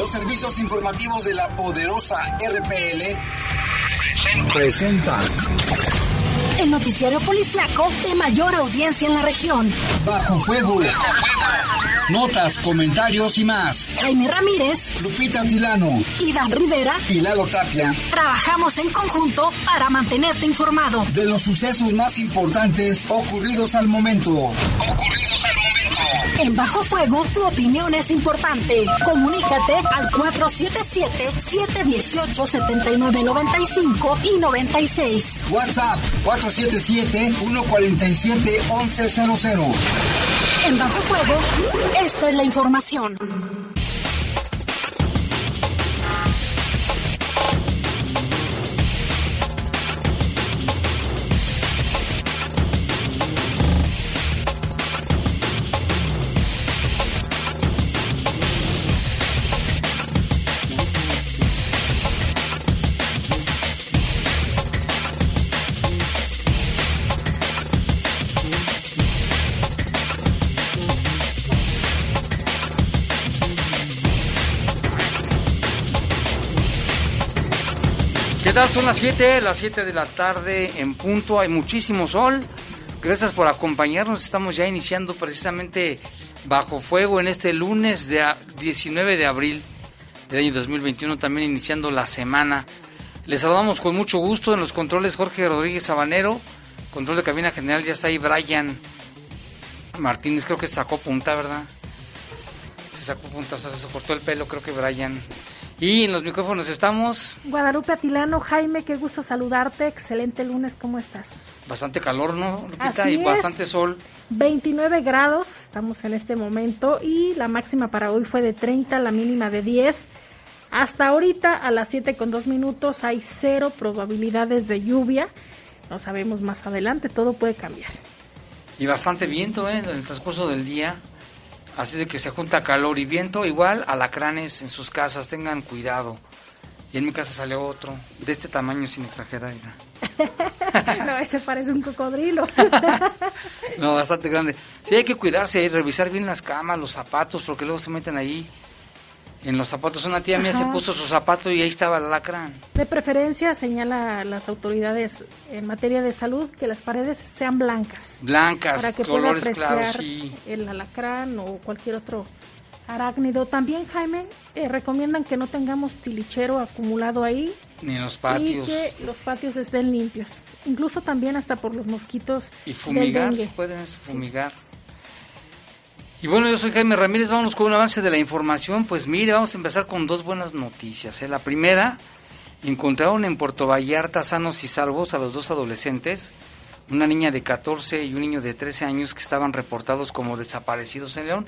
Los servicios informativos de la poderosa RPL presentan el noticiario policiaco de mayor audiencia en la región. Bajo fuego. Notas, comentarios y más. Jaime Ramírez, Lupita Tilano, Iván Rivera y Lalo Tapia. Trabajamos en conjunto para mantenerte informado de los sucesos más importantes ocurridos al momento. Ocurridos al momento. En Bajo Fuego, tu opinión es importante. Comunícate al 477-718-7995 y 96. WhatsApp 477-147-1100. En Bajo Fuego, esta es la información. Son las 7, las 7 de la tarde en punto. Hay muchísimo sol. Gracias por acompañarnos. Estamos ya iniciando precisamente bajo fuego en este lunes de 19 de abril del año 2021, también iniciando la semana. Les saludamos con mucho gusto en los controles Jorge Rodríguez Sabanero. Control de cabina general ya está ahí Brian Martínez, creo que sacó punta, ¿verdad? Se sacó punta, o sea, se cortó el pelo, creo que Brian. Y en los micrófonos estamos. Guadalupe Atilano, Jaime, qué gusto saludarte. Excelente lunes, ¿cómo estás? Bastante calor, ¿no, Lupita? y bastante sol. 29 grados, estamos en este momento. Y la máxima para hoy fue de 30, la mínima de 10. Hasta ahorita, a las 7 con 2 minutos, hay cero probabilidades de lluvia. No sabemos más adelante, todo puede cambiar. Y bastante viento, ¿eh? En el transcurso del día. Así de que se junta calor y viento, igual alacranes en sus casas, tengan cuidado. Y en mi casa salió otro, de este tamaño sin exagerar. no, ese parece un cocodrilo. no, bastante grande. Sí, hay que cuidarse, revisar bien las camas, los zapatos, porque luego se meten ahí en los zapatos. Una tía mía se puso su zapato y ahí estaba el alacrán. De preferencia, señala las autoridades en materia de salud que las paredes sean blancas. Blancas, para que colores pueda claros, sí. El alacrán o cualquier otro arácnido. También, Jaime, eh, recomiendan que no tengamos tilichero acumulado ahí. Ni en los patios. Y que los patios estén limpios. Incluso también hasta por los mosquitos. Y fumigar, del pueden fumigar. Sí. Y bueno, yo soy Jaime Ramírez, vamos con un avance de la información. Pues mire, vamos a empezar con dos buenas noticias. ¿eh? La primera, encontraron en Puerto Vallarta sanos y salvos a los dos adolescentes, una niña de 14 y un niño de 13 años que estaban reportados como desaparecidos en León.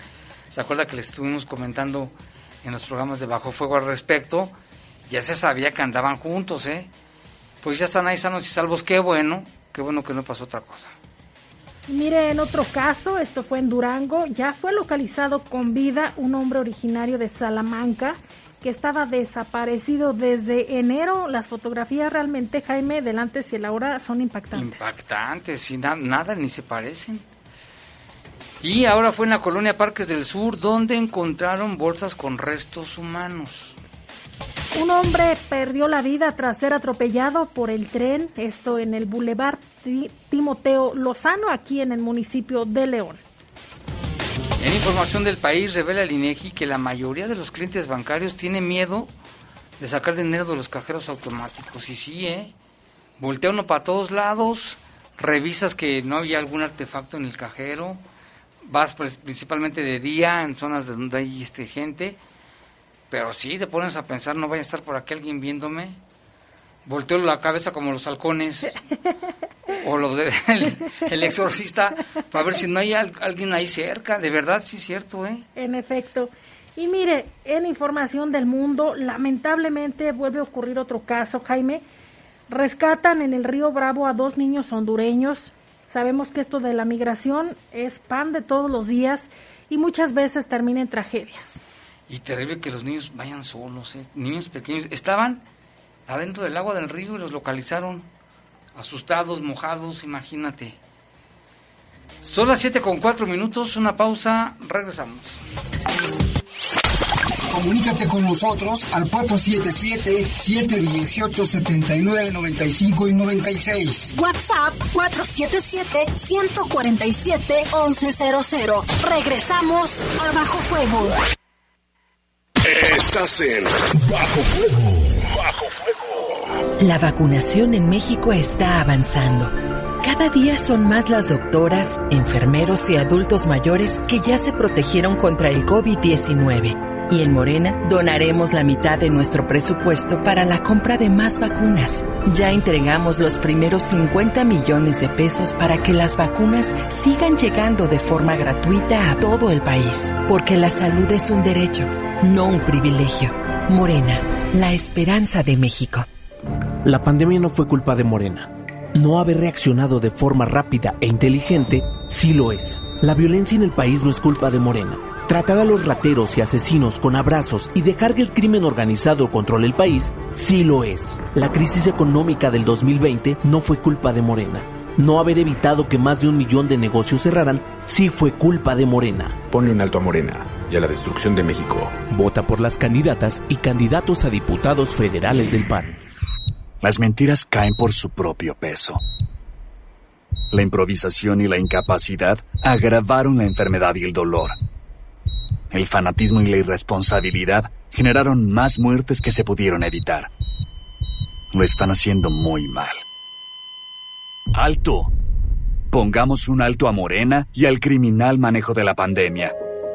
¿Se acuerda que les estuvimos comentando en los programas de Bajo Fuego al respecto? Ya se sabía que andaban juntos, ¿eh? Pues ya están ahí sanos y salvos, qué bueno, qué bueno que no pasó otra cosa. Mire, en otro caso, esto fue en Durango, ya fue localizado con vida un hombre originario de Salamanca que estaba desaparecido desde enero. Las fotografías realmente, Jaime, del antes y el ahora son impactantes. Impactantes, y na nada, ni se parecen. Y ahora fue en la colonia Parques del Sur donde encontraron bolsas con restos humanos. Un hombre perdió la vida tras ser atropellado por el tren, esto en el Boulevard Timoteo Lozano, aquí en el municipio de León. En información del país revela el INEGI que la mayoría de los clientes bancarios tiene miedo de sacar dinero de los cajeros automáticos. Y sí, ¿eh? Voltea uno para todos lados, revisas que no había algún artefacto en el cajero, vas pues, principalmente de día en zonas de donde hay este, gente, pero sí, te pones a pensar, no vaya a estar por aquí alguien viéndome. Volteo la cabeza como los halcones o los del de, el exorcista para ver si no hay alguien ahí cerca. De verdad, sí es cierto, ¿eh? En efecto. Y mire, en información del mundo, lamentablemente vuelve a ocurrir otro caso, Jaime. Rescatan en el río Bravo a dos niños hondureños. Sabemos que esto de la migración es pan de todos los días y muchas veces termina en tragedias. Y terrible que los niños vayan solos, ¿eh? niños pequeños. Estaban adentro del agua del río y los localizaron asustados, mojados, imagínate. Son las 7 con 4 minutos, una pausa, regresamos. Comunícate con nosotros al 477-718-7995 y 96. WhatsApp 477-147-1100. Regresamos a Bajo Fuego. Estás en Bajo Fuego. Bajo Fuego. La vacunación en México está avanzando. Cada día son más las doctoras, enfermeros y adultos mayores que ya se protegieron contra el COVID-19 y en Morena donaremos la mitad de nuestro presupuesto para la compra de más vacunas. Ya entregamos los primeros 50 millones de pesos para que las vacunas sigan llegando de forma gratuita a todo el país, porque la salud es un derecho, no un privilegio. Morena, la esperanza de México. La pandemia no fue culpa de Morena. No haber reaccionado de forma rápida e inteligente sí lo es. La violencia en el país no es culpa de Morena Tratar a los rateros y asesinos con abrazos y dejar que el crimen organizado controle el país, sí lo es. La crisis económica del 2020 no fue culpa de Morena. No haber evitado que más de un millón de negocios cerraran, sí fue culpa de Morena. Ponle un alto a Morena y a la destrucción de México. Vota por las candidatas y candidatos a diputados federales del PAN. Las mentiras caen por su propio peso. La improvisación y la incapacidad agravaron la enfermedad y el dolor el fanatismo y la irresponsabilidad generaron más muertes que se pudieron evitar. Lo están haciendo muy mal. ¡Alto! Pongamos un alto a Morena y al criminal manejo de la pandemia.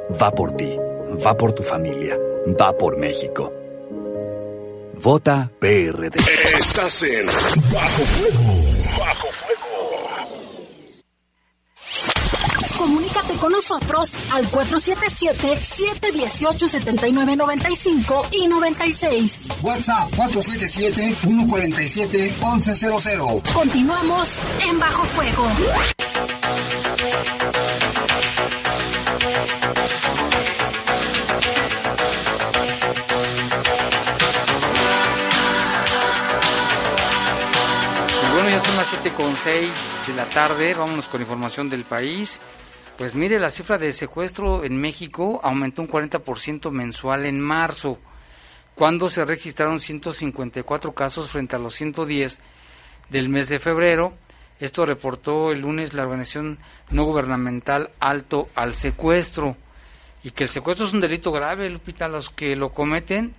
Va por ti, va por tu familia, va por México. Vota PRD. Estás en Bajo Fuego. Bajo Comunícate con nosotros al 477-718-7995 y 96. WhatsApp 477-147-1100. Continuamos en Bajo Fuego. Las 7 con 6 de la tarde. Vámonos con información del país. Pues mire, la cifra de secuestro en México aumentó un 40% mensual en marzo, cuando se registraron 154 casos frente a los 110 del mes de febrero. Esto reportó el lunes la organización no gubernamental Alto al Secuestro. Y que el secuestro es un delito grave, Lupita. Los que lo cometen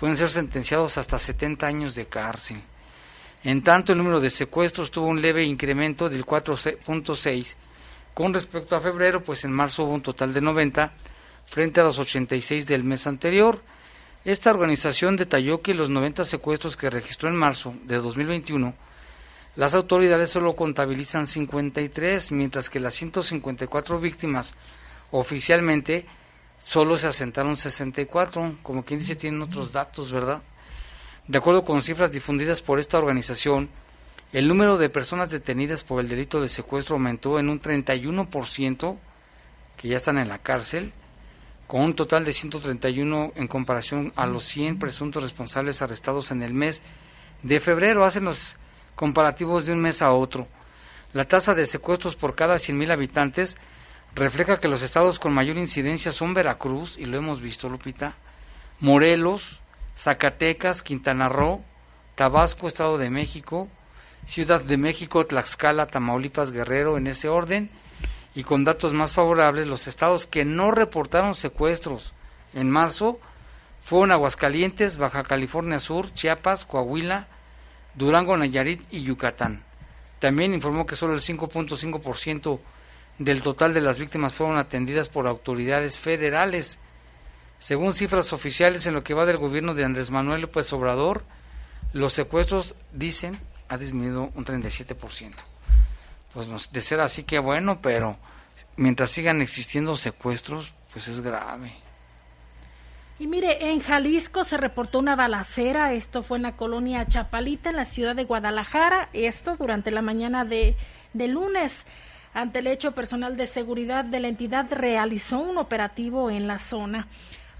pueden ser sentenciados hasta 70 años de cárcel. En tanto, el número de secuestros tuvo un leve incremento del 4.6 con respecto a febrero, pues en marzo hubo un total de 90 frente a los 86 del mes anterior. Esta organización detalló que los 90 secuestros que registró en marzo de 2021, las autoridades solo contabilizan 53, mientras que las 154 víctimas oficialmente solo se asentaron 64, como quien dice tienen otros datos, ¿verdad? De acuerdo con cifras difundidas por esta organización, el número de personas detenidas por el delito de secuestro aumentó en un 31%, que ya están en la cárcel, con un total de 131 en comparación a los 100 presuntos responsables arrestados en el mes de febrero. Hacen los comparativos de un mes a otro. La tasa de secuestros por cada 100.000 habitantes refleja que los estados con mayor incidencia son Veracruz, y lo hemos visto, Lupita, Morelos, Zacatecas, Quintana Roo, Tabasco, Estado de México, Ciudad de México, Tlaxcala, Tamaulipas, Guerrero, en ese orden, y con datos más favorables, los estados que no reportaron secuestros en marzo fueron Aguascalientes, Baja California Sur, Chiapas, Coahuila, Durango, Nayarit y Yucatán. También informó que solo el 5.5% del total de las víctimas fueron atendidas por autoridades federales. Según cifras oficiales en lo que va del gobierno de Andrés Manuel López Obrador, los secuestros, dicen, ha disminuido un 37%. Pues de ser así que bueno, pero mientras sigan existiendo secuestros, pues es grave. Y mire, en Jalisco se reportó una balacera, esto fue en la colonia Chapalita, en la ciudad de Guadalajara, esto durante la mañana de, de lunes. Ante el hecho, personal de seguridad de la entidad realizó un operativo en la zona.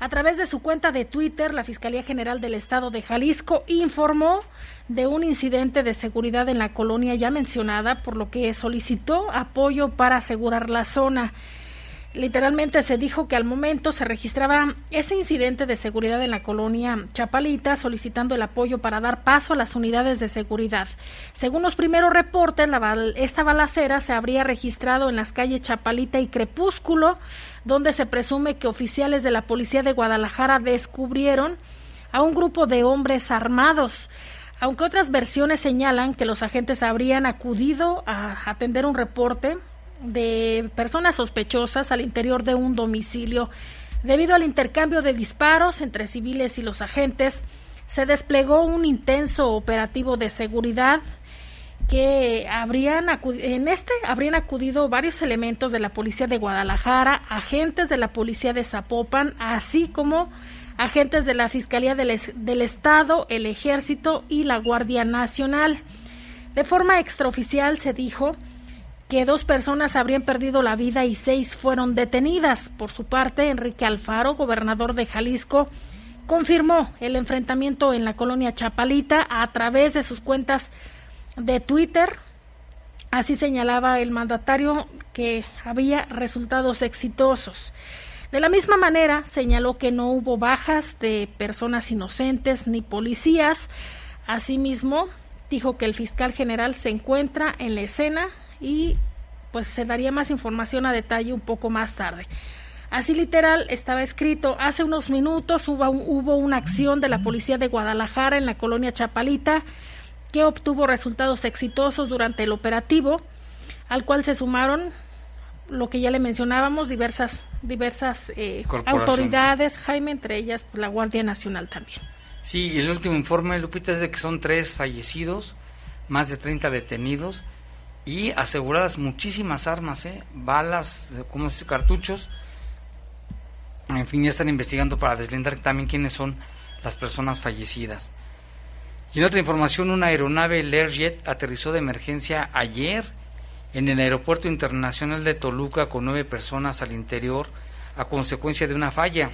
A través de su cuenta de Twitter, la Fiscalía General del Estado de Jalisco informó de un incidente de seguridad en la colonia ya mencionada, por lo que solicitó apoyo para asegurar la zona. Literalmente se dijo que al momento se registraba ese incidente de seguridad en la colonia Chapalita, solicitando el apoyo para dar paso a las unidades de seguridad. Según los primeros reportes, esta balacera se habría registrado en las calles Chapalita y Crepúsculo, donde se presume que oficiales de la policía de Guadalajara descubrieron a un grupo de hombres armados. Aunque otras versiones señalan que los agentes habrían acudido a atender un reporte de personas sospechosas al interior de un domicilio. Debido al intercambio de disparos entre civiles y los agentes, se desplegó un intenso operativo de seguridad que habrían en este habrían acudido varios elementos de la policía de Guadalajara, agentes de la policía de Zapopan, así como agentes de la Fiscalía del, del Estado, el Ejército y la Guardia Nacional. De forma extraoficial se dijo que dos personas habrían perdido la vida y seis fueron detenidas. Por su parte, Enrique Alfaro, gobernador de Jalisco, confirmó el enfrentamiento en la colonia Chapalita a través de sus cuentas de Twitter. Así señalaba el mandatario que había resultados exitosos. De la misma manera, señaló que no hubo bajas de personas inocentes ni policías. Asimismo, dijo que el fiscal general se encuentra en la escena y pues se daría más información a detalle un poco más tarde. Así literal estaba escrito, hace unos minutos hubo, hubo una acción de la policía de Guadalajara en la colonia Chapalita que obtuvo resultados exitosos durante el operativo, al cual se sumaron lo que ya le mencionábamos, diversas, diversas eh, autoridades, Jaime, entre ellas la Guardia Nacional también. Sí, el último informe, Lupita, es de que son tres fallecidos, más de 30 detenidos y aseguradas muchísimas armas, ¿eh? balas, como cartuchos. En fin, ya están investigando para deslindar también quiénes son las personas fallecidas. Y en otra información, una aeronave Learjet aterrizó de emergencia ayer en el Aeropuerto Internacional de Toluca con nueve personas al interior a consecuencia de una falla.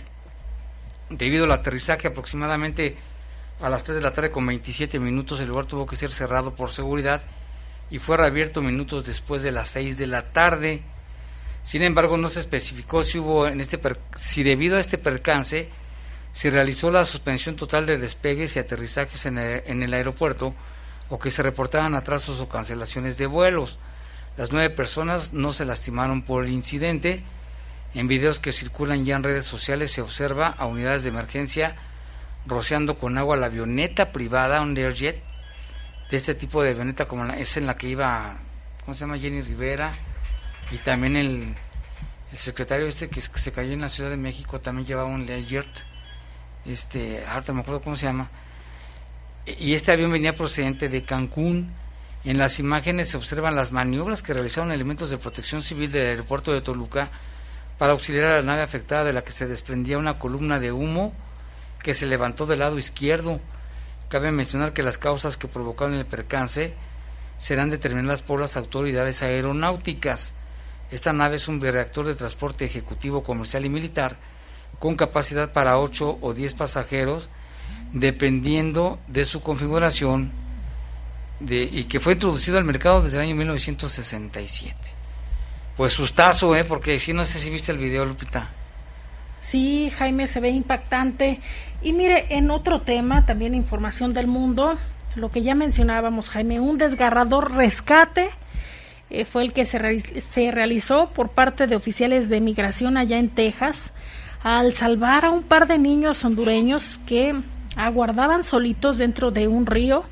Debido al aterrizaje aproximadamente a las 3 de la tarde con 27 minutos, el lugar tuvo que ser cerrado por seguridad y fue reabierto minutos después de las 6 de la tarde. Sin embargo, no se especificó si hubo en este si debido a este percance se realizó la suspensión total de despegues y aterrizajes en el, aeropuerto o que se reportaban atrasos o cancelaciones de vuelos. Las nueve personas no se lastimaron por el incidente. En videos que circulan ya en redes sociales se observa a unidades de emergencia rociando con agua la avioneta privada, un Learjet, de este tipo de avioneta como es en la que iba, ¿cómo se llama? Jenny Rivera y también el, el secretario este que, se cayó en la Ciudad de México también llevaba un Learjet, este, ahorita me acuerdo cómo se llama, y este avión venía procedente de Cancún. En las imágenes se observan las maniobras que realizaron elementos de protección civil del aeropuerto de Toluca para auxiliar a la nave afectada de la que se desprendía una columna de humo que se levantó del lado izquierdo Cabe mencionar que las causas que provocaron el percance serán determinadas por las autoridades aeronáuticas. Esta nave es un reactor de transporte ejecutivo, comercial y militar con capacidad para 8 o 10 pasajeros, dependiendo de su configuración de, y que fue introducido al mercado desde el año 1967. Pues sustazo, ¿eh? Porque si no sé si viste el video, Lupita. Sí, Jaime, se ve impactante. Y mire, en otro tema, también información del mundo, lo que ya mencionábamos, Jaime, un desgarrador rescate eh, fue el que se, se realizó por parte de oficiales de migración allá en Texas al salvar a un par de niños hondureños que aguardaban solitos dentro de un río.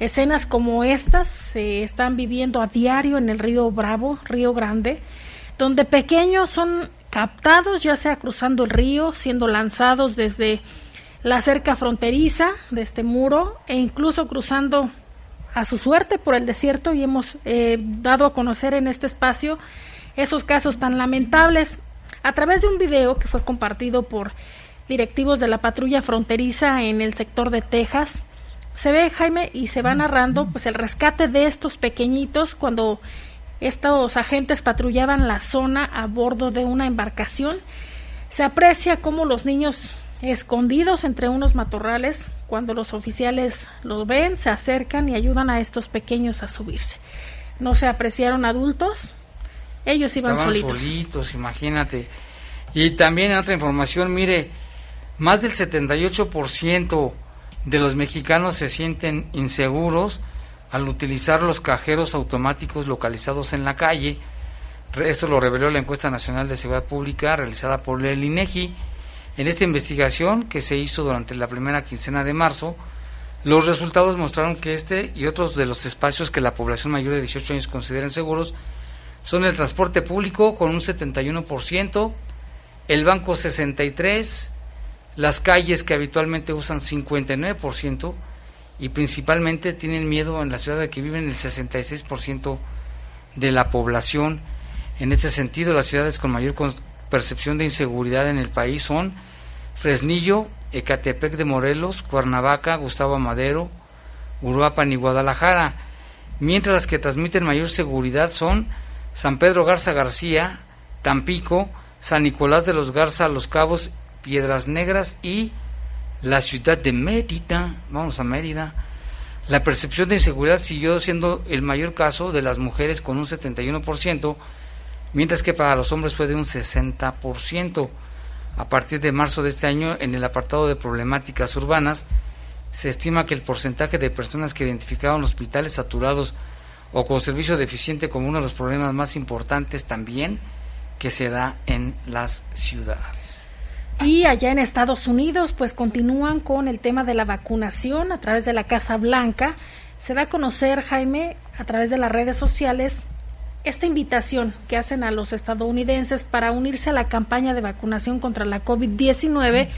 Escenas como estas se están viviendo a diario en el río Bravo, Río Grande, donde pequeños son captados ya sea cruzando el río, siendo lanzados desde la cerca fronteriza de este muro e incluso cruzando a su suerte por el desierto y hemos eh, dado a conocer en este espacio esos casos tan lamentables a través de un video que fue compartido por directivos de la patrulla fronteriza en el sector de Texas. Se ve Jaime y se va narrando pues el rescate de estos pequeñitos cuando estos agentes patrullaban la zona a bordo de una embarcación. Se aprecia cómo los niños escondidos entre unos matorrales, cuando los oficiales los ven, se acercan y ayudan a estos pequeños a subirse. No se apreciaron adultos, Ellos iban Estaban solitos. solitos, imagínate. Y también en otra información, mire, más del 78% de los mexicanos se sienten inseguros al utilizar los cajeros automáticos localizados en la calle. Esto lo reveló la encuesta nacional de seguridad pública realizada por el INEGI. En esta investigación que se hizo durante la primera quincena de marzo, los resultados mostraron que este y otros de los espacios que la población mayor de 18 años consideran seguros son el transporte público con un 71%, el banco 63%, las calles que habitualmente usan 59% y principalmente tienen miedo en la ciudad de que viven el 66% de la población. En este sentido, las ciudades con mayor percepción de inseguridad en el país son Fresnillo, Ecatepec de Morelos, Cuernavaca, Gustavo Madero, Uruapan y Guadalajara, mientras las que transmiten mayor seguridad son San Pedro Garza García, Tampico, San Nicolás de los Garza, Los Cabos, Piedras Negras y la ciudad de Mérida. Vamos a Mérida. La percepción de inseguridad siguió siendo el mayor caso de las mujeres con un 71%, mientras que para los hombres fue de un 60%. A partir de marzo de este año, en el apartado de problemáticas urbanas, se estima que el porcentaje de personas que identificaron hospitales saturados o con servicio deficiente como uno de los problemas más importantes también que se da en las ciudades. Y allá en Estados Unidos, pues continúan con el tema de la vacunación a través de la Casa Blanca. Se da a conocer, Jaime, a través de las redes sociales, esta invitación que hacen a los estadounidenses para unirse a la campaña de vacunación contra la COVID-19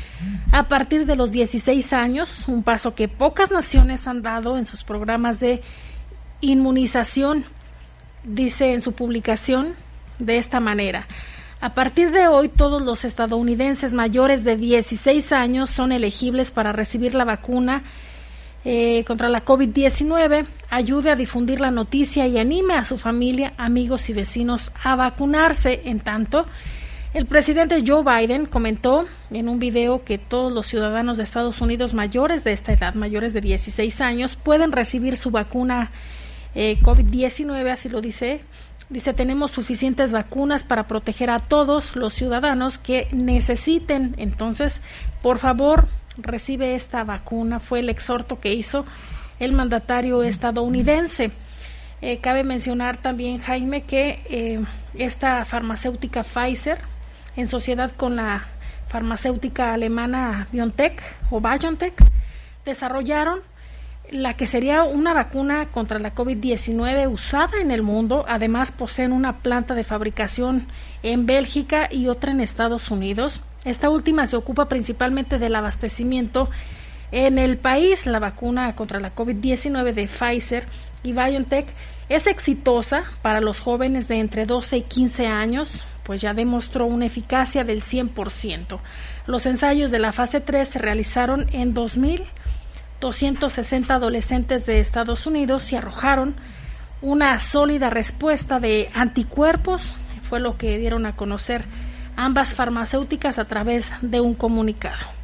a partir de los 16 años, un paso que pocas naciones han dado en sus programas de inmunización, dice en su publicación de esta manera. A partir de hoy, todos los estadounidenses mayores de 16 años son elegibles para recibir la vacuna eh, contra la COVID-19. Ayude a difundir la noticia y anime a su familia, amigos y vecinos a vacunarse. En tanto, el presidente Joe Biden comentó en un video que todos los ciudadanos de Estados Unidos mayores de esta edad, mayores de 16 años, pueden recibir su vacuna eh, COVID-19, así lo dice. Dice, tenemos suficientes vacunas para proteger a todos los ciudadanos que necesiten. Entonces, por favor, recibe esta vacuna. Fue el exhorto que hizo el mandatario estadounidense. Eh, cabe mencionar también, Jaime, que eh, esta farmacéutica Pfizer, en sociedad con la farmacéutica alemana BioNTech o BioNTech, desarrollaron la que sería una vacuna contra la COVID-19 usada en el mundo. Además, poseen una planta de fabricación en Bélgica y otra en Estados Unidos. Esta última se ocupa principalmente del abastecimiento en el país. La vacuna contra la COVID-19 de Pfizer y BioNTech es exitosa para los jóvenes de entre 12 y 15 años, pues ya demostró una eficacia del 100%. Los ensayos de la fase 3 se realizaron en 2000 260 adolescentes de Estados Unidos y arrojaron una sólida respuesta de anticuerpos, fue lo que dieron a conocer ambas farmacéuticas a través de un comunicado.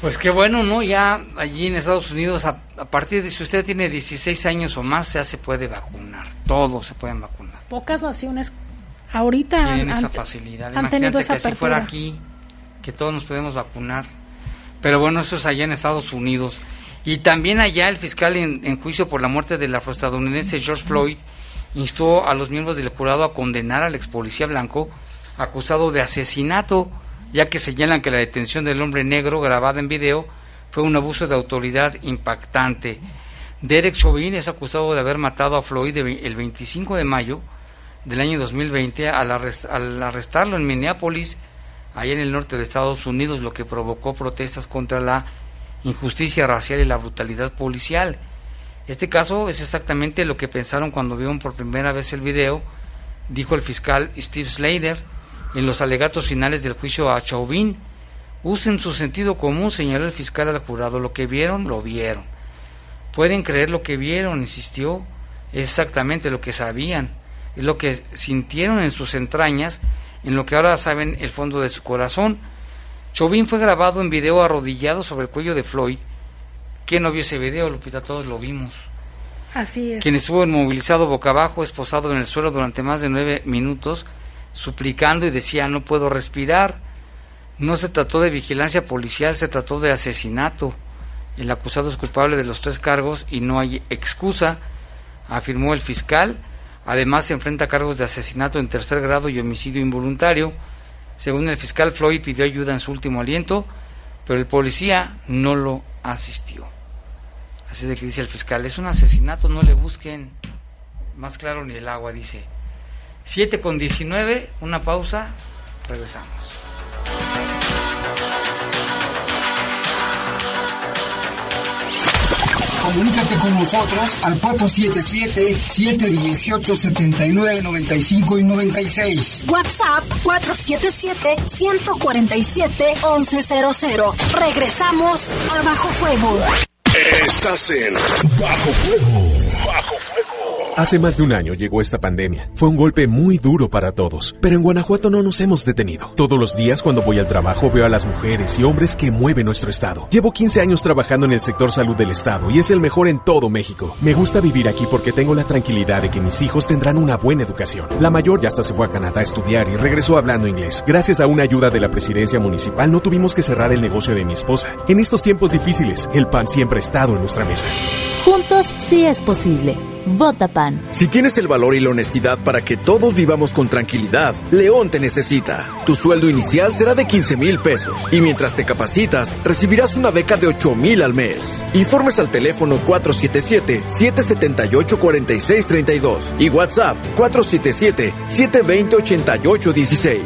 Pues qué bueno, ¿no? Ya allí en Estados Unidos, a, a, partir de si usted tiene 16 años o más, ya se puede vacunar. Todos se pueden vacunar. Pocas naciones ahorita tienen han, esa facilidad. han tenido Imagínate esa que si fuera aquí, que todos nos podemos vacunar. Pero bueno, eso es allá en Estados Unidos. Y también allá el fiscal en, juicio por la muerte del afroestadounidense George Floyd instó a los miembros del jurado a condenar al ex policía blanco acusado de asesinato, ya que señalan que la detención del hombre negro grabada en video fue un abuso de autoridad impactante. Derek Chauvin es acusado de haber matado a Floyd el 25 de mayo del año 2020 al, al arrestarlo en Minneapolis, allá en el norte de Estados Unidos, lo que provocó protestas contra la injusticia racial y la brutalidad policial. Este caso es exactamente lo que pensaron cuando vieron por primera vez el video, dijo el fiscal Steve Slater en los alegatos finales del juicio a Chauvin. Usen su sentido común, señaló el fiscal al jurado. Lo que vieron, lo vieron. Pueden creer lo que vieron, insistió. Es exactamente lo que sabían. Es lo que sintieron en sus entrañas, en lo que ahora saben el fondo de su corazón. Chauvin fue grabado en video arrodillado sobre el cuello de Floyd. ¿Quién no vio ese video, Lupita? Todos lo vimos. Así es. quien estuvo inmovilizado boca abajo, esposado en el suelo durante más de nueve minutos, suplicando y decía no puedo respirar. No se trató de vigilancia policial, se trató de asesinato. El acusado es culpable de los tres cargos y no hay excusa, afirmó el fiscal. Además, se enfrenta a cargos de asesinato en tercer grado y homicidio involuntario. Según el fiscal, Floyd pidió ayuda en su último aliento, pero el policía no lo asistió. Así de que dice el fiscal, es un asesinato, no le busquen más claro ni el agua, dice. 7 con 19, una pausa, regresamos. Comunícate con nosotros al 477-718-7995 y 96. WhatsApp 477-147-1100. Regresamos a Bajo Fuego. Estás en Bajo Fuego. Bajo Fuego. Hace más de un año llegó esta pandemia. Fue un golpe muy duro para todos, pero en Guanajuato no nos hemos detenido. Todos los días cuando voy al trabajo veo a las mujeres y hombres que mueven nuestro estado. Llevo 15 años trabajando en el sector salud del estado y es el mejor en todo México. Me gusta vivir aquí porque tengo la tranquilidad de que mis hijos tendrán una buena educación. La mayor ya hasta se fue a Canadá a estudiar y regresó hablando inglés. Gracias a una ayuda de la presidencia municipal no tuvimos que cerrar el negocio de mi esposa. En estos tiempos difíciles, el pan siempre ha estado en nuestra mesa. Juntos sí es posible. Vota PAN. Si tienes el valor y la honestidad para que todos vivamos con tranquilidad, León te necesita. Tu sueldo inicial será de 15 mil pesos y mientras te capacitas, recibirás una beca de 8 mil al mes. Informes al teléfono 477-778-4632 y WhatsApp 477-720-8816.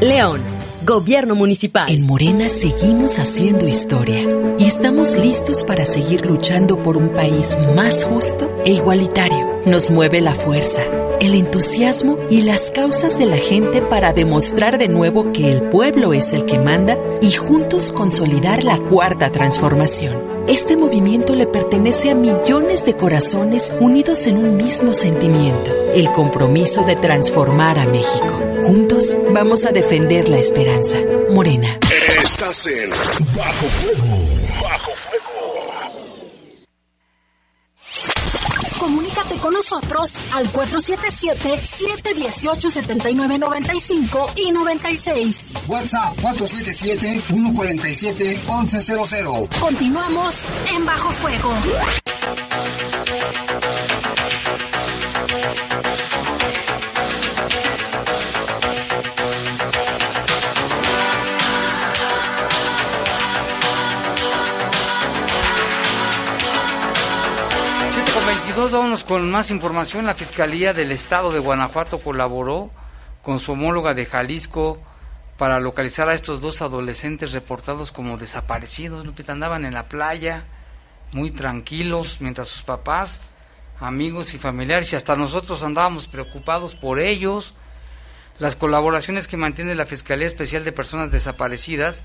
León. Gobierno Municipal. En Morena seguimos haciendo historia y estamos listos para seguir luchando por un país más justo e igualitario. Nos mueve la fuerza, el entusiasmo y las causas de la gente para demostrar de nuevo que el pueblo es el que manda y juntos consolidar la cuarta transformación. Este movimiento le pertenece a millones de corazones unidos en un mismo sentimiento, el compromiso de transformar a México. Juntos vamos a defender la esperanza. Morena. Estás en Bajo Fuego. Bajo Comunícate con nosotros al 477-718-7995 y 96. WhatsApp 477-147-1100. Continuamos en Bajo Fuego. Con 22, vámonos con más información. La Fiscalía del Estado de Guanajuato colaboró con su homóloga de Jalisco para localizar a estos dos adolescentes reportados como desaparecidos. Lupita, andaban en la playa, muy tranquilos, mientras sus papás, amigos y familiares, y hasta nosotros andábamos preocupados por ellos. Las colaboraciones que mantiene la Fiscalía Especial de Personas Desaparecidas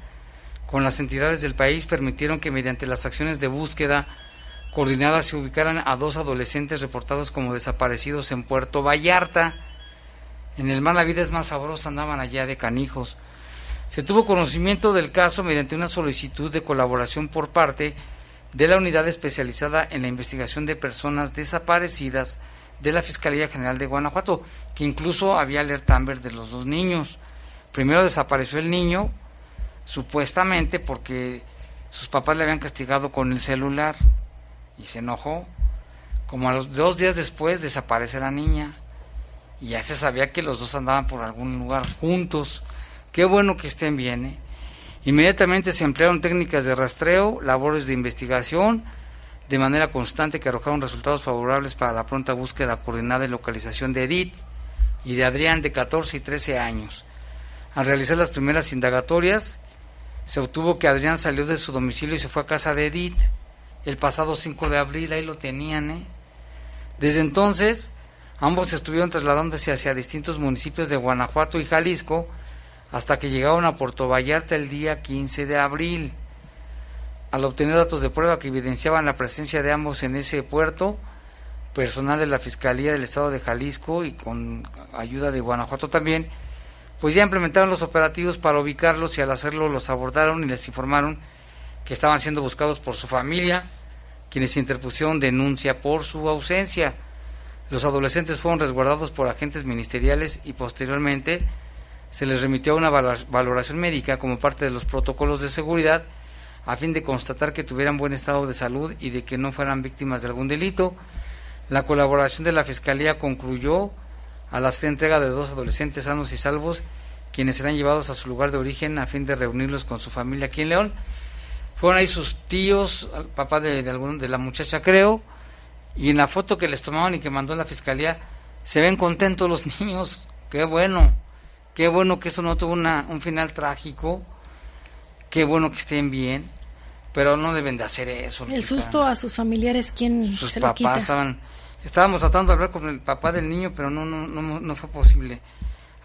con las entidades del país permitieron que mediante las acciones de búsqueda coordinadas se ubicaran a dos adolescentes reportados como desaparecidos en Puerto Vallarta. En el mar la vida es más sabrosa, andaban allá de canijos. Se tuvo conocimiento del caso mediante una solicitud de colaboración por parte de la unidad especializada en la investigación de personas desaparecidas de la Fiscalía General de Guanajuato, que incluso había alerta Amber de los dos niños. Primero desapareció el niño, supuestamente porque sus papás le habían castigado con el celular y se enojó. Como a los dos días después desaparece la niña y ya se sabía que los dos andaban por algún lugar juntos. Qué bueno que estén bien. ¿eh? Inmediatamente se emplearon técnicas de rastreo, labores de investigación, de manera constante que arrojaron resultados favorables para la pronta búsqueda coordinada y localización de Edith y de Adrián de 14 y 13 años. Al realizar las primeras indagatorias, se obtuvo que Adrián salió de su domicilio y se fue a casa de Edith el pasado 5 de abril, ahí lo tenían. ¿eh? Desde entonces, ambos estuvieron trasladándose hacia distintos municipios de Guanajuato y Jalisco hasta que llegaron a Puerto Vallarta el día 15 de abril. Al obtener datos de prueba que evidenciaban la presencia de ambos en ese puerto, personal de la Fiscalía del Estado de Jalisco y con ayuda de Guanajuato también, pues ya implementaron los operativos para ubicarlos y al hacerlo los abordaron y les informaron que estaban siendo buscados por su familia, quienes interpusieron denuncia por su ausencia. Los adolescentes fueron resguardados por agentes ministeriales y posteriormente se les remitió una valoración médica como parte de los protocolos de seguridad a fin de constatar que tuvieran buen estado de salud y de que no fueran víctimas de algún delito. La colaboración de la Fiscalía concluyó a la entrega de dos adolescentes sanos y salvos, quienes serán llevados a su lugar de origen a fin de reunirlos con su familia aquí en León. Fueron ahí sus tíos, el papá de, de, de la muchacha creo, y en la foto que les tomaban y que mandó la Fiscalía, se ven contentos los niños, qué bueno, qué bueno que eso no tuvo una, un final trágico, qué bueno que estén bien pero no deben de hacer eso. El susto a sus familiares, ¿quién sus se papás lo quita? estaban, estábamos tratando de hablar con el papá del niño, pero no, no, no, no fue posible.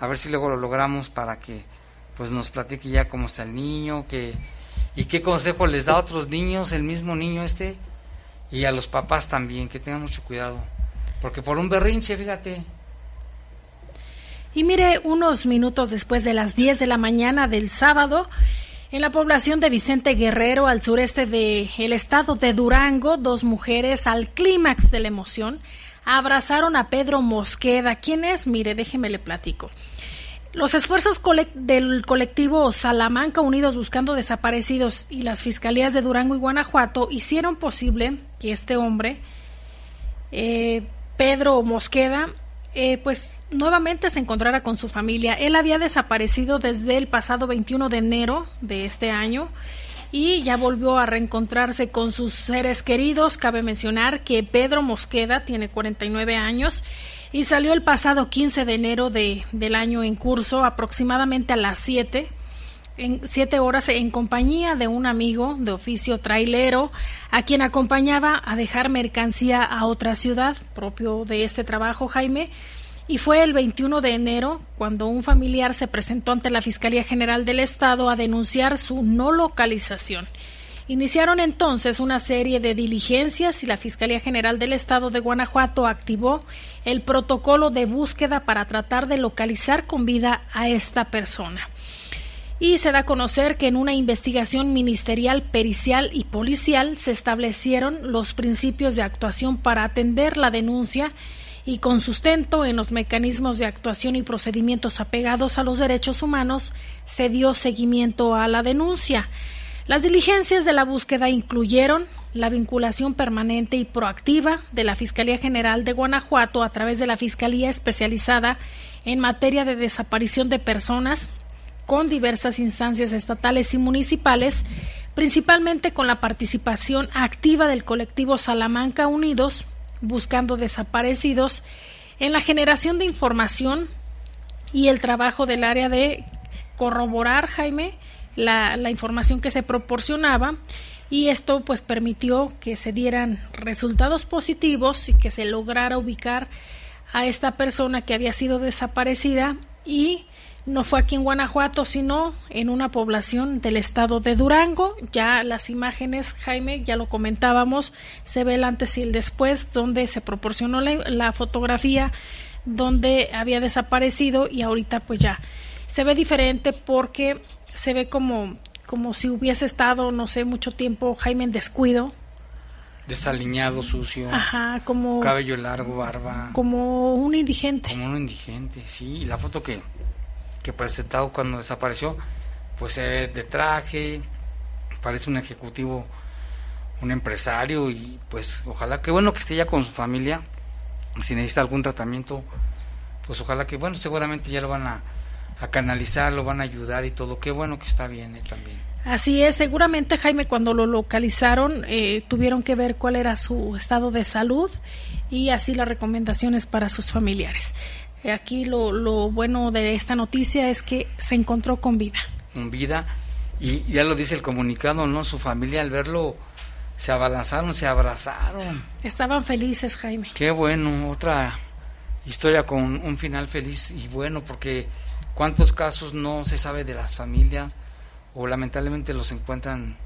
A ver si luego lo logramos para que pues nos platique ya cómo está el niño, que y qué consejo les da a otros niños, el mismo niño este, y a los papás también, que tengan mucho cuidado. Porque por un berrinche, fíjate. Y mire, unos minutos después de las 10 de la mañana del sábado, en la población de Vicente Guerrero, al sureste del el estado de Durango, dos mujeres al clímax de la emoción abrazaron a Pedro Mosqueda. ¿Quién es? Mire, déjeme le platico. Los esfuerzos del colectivo Salamanca Unidos Buscando Desaparecidos y las fiscalías de Durango y Guanajuato hicieron posible que este hombre, eh, Pedro Mosqueda, eh, pues nuevamente se encontrara con su familia. Él había desaparecido desde el pasado 21 de enero de este año y ya volvió a reencontrarse con sus seres queridos. Cabe mencionar que Pedro Mosqueda tiene 49 años y salió el pasado 15 de enero de, del año en curso, aproximadamente a las 7 en siete horas en compañía de un amigo de oficio trailero a quien acompañaba a dejar mercancía a otra ciudad propio de este trabajo Jaime y fue el 21 de enero cuando un familiar se presentó ante la Fiscalía General del Estado a denunciar su no localización. Iniciaron entonces una serie de diligencias y la Fiscalía General del Estado de Guanajuato activó el protocolo de búsqueda para tratar de localizar con vida a esta persona y se da a conocer que en una investigación ministerial, pericial y policial se establecieron los principios de actuación para atender la denuncia y con sustento en los mecanismos de actuación y procedimientos apegados a los derechos humanos, se dio seguimiento a la denuncia. Las diligencias de la búsqueda incluyeron la vinculación permanente y proactiva de la Fiscalía General de Guanajuato a través de la Fiscalía Especializada en materia de desaparición de personas con diversas instancias estatales y municipales, principalmente con la participación activa del colectivo Salamanca Unidos, buscando desaparecidos, en la generación de información y el trabajo del área de corroborar, Jaime, la, la información que se proporcionaba y esto pues permitió que se dieran resultados positivos y que se lograra ubicar a esta persona que había sido desaparecida y no fue aquí en Guanajuato, sino en una población del estado de Durango. Ya las imágenes, Jaime, ya lo comentábamos, se ve el antes y el después, donde se proporcionó la, fotografía donde había desaparecido y ahorita pues ya se ve diferente porque se ve como, como si hubiese estado, no sé, mucho tiempo Jaime en descuido. Desaliñado, sucio. Ajá, como... Cabello largo, barba. Como un indigente. Como un indigente, sí. Y la foto que, que presentado cuando desapareció, pues de traje, parece un ejecutivo, un empresario y pues ojalá que bueno que esté ya con su familia, si necesita algún tratamiento, pues ojalá que bueno, seguramente ya lo van a, canalizar, lo van a ayudar y todo, qué bueno que está bien eh, también. Así es, seguramente Jaime cuando lo localizaron eh, tuvieron que ver cuál era su estado de salud y así las recomendaciones para sus familiares. Aquí lo, lo bueno de esta noticia es que se encontró con vida. Con vida, y ya lo dice el comunicado, ¿no? Su familia al verlo se abalanzaron, se abrazaron. Estaban felices, Jaime. Qué bueno, otra historia con un final feliz y bueno, porque cuántos casos no se sabe de las familias o lamentablemente los encuentran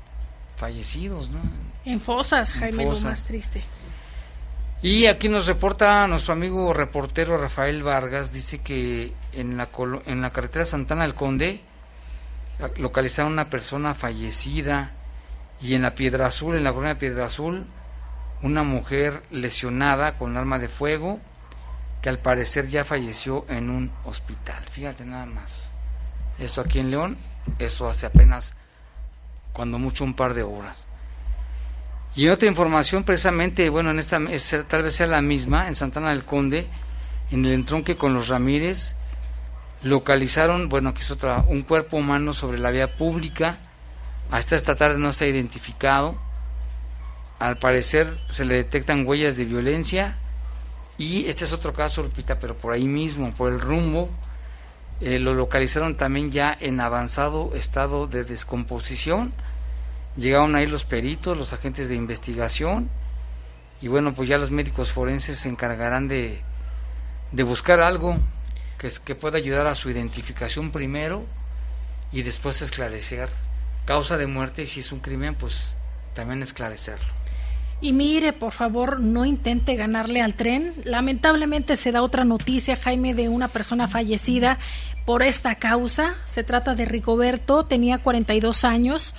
fallecidos, ¿no? En fosas, Jaime, lo más triste. Y aquí nos reporta nuestro amigo reportero Rafael Vargas, dice que en la, en la carretera Santana del Conde localizaron una persona fallecida y en la Piedra Azul, en la colonia Piedra Azul, una mujer lesionada con arma de fuego que al parecer ya falleció en un hospital. Fíjate nada más. Esto aquí en León, eso hace apenas cuando mucho un par de horas. Y otra información, precisamente, bueno, en esta tal vez sea la misma, en Santana del Conde, en el entronque con los Ramírez, localizaron, bueno, aquí es otra, un cuerpo humano sobre la vía pública. Hasta esta tarde no está identificado. Al parecer se le detectan huellas de violencia. Y este es otro caso, Lupita, pero por ahí mismo, por el rumbo, eh, lo localizaron también ya en avanzado estado de descomposición. Llegaron ahí los peritos, los agentes de investigación. Y bueno, pues ya los médicos forenses se encargarán de, de buscar algo que, que pueda ayudar a su identificación primero y después esclarecer causa de muerte y si es un crimen, pues también esclarecerlo. Y mire, por favor, no intente ganarle al tren. Lamentablemente se da otra noticia, Jaime, de una persona fallecida por esta causa. Se trata de Rigoberto, tenía 42 años.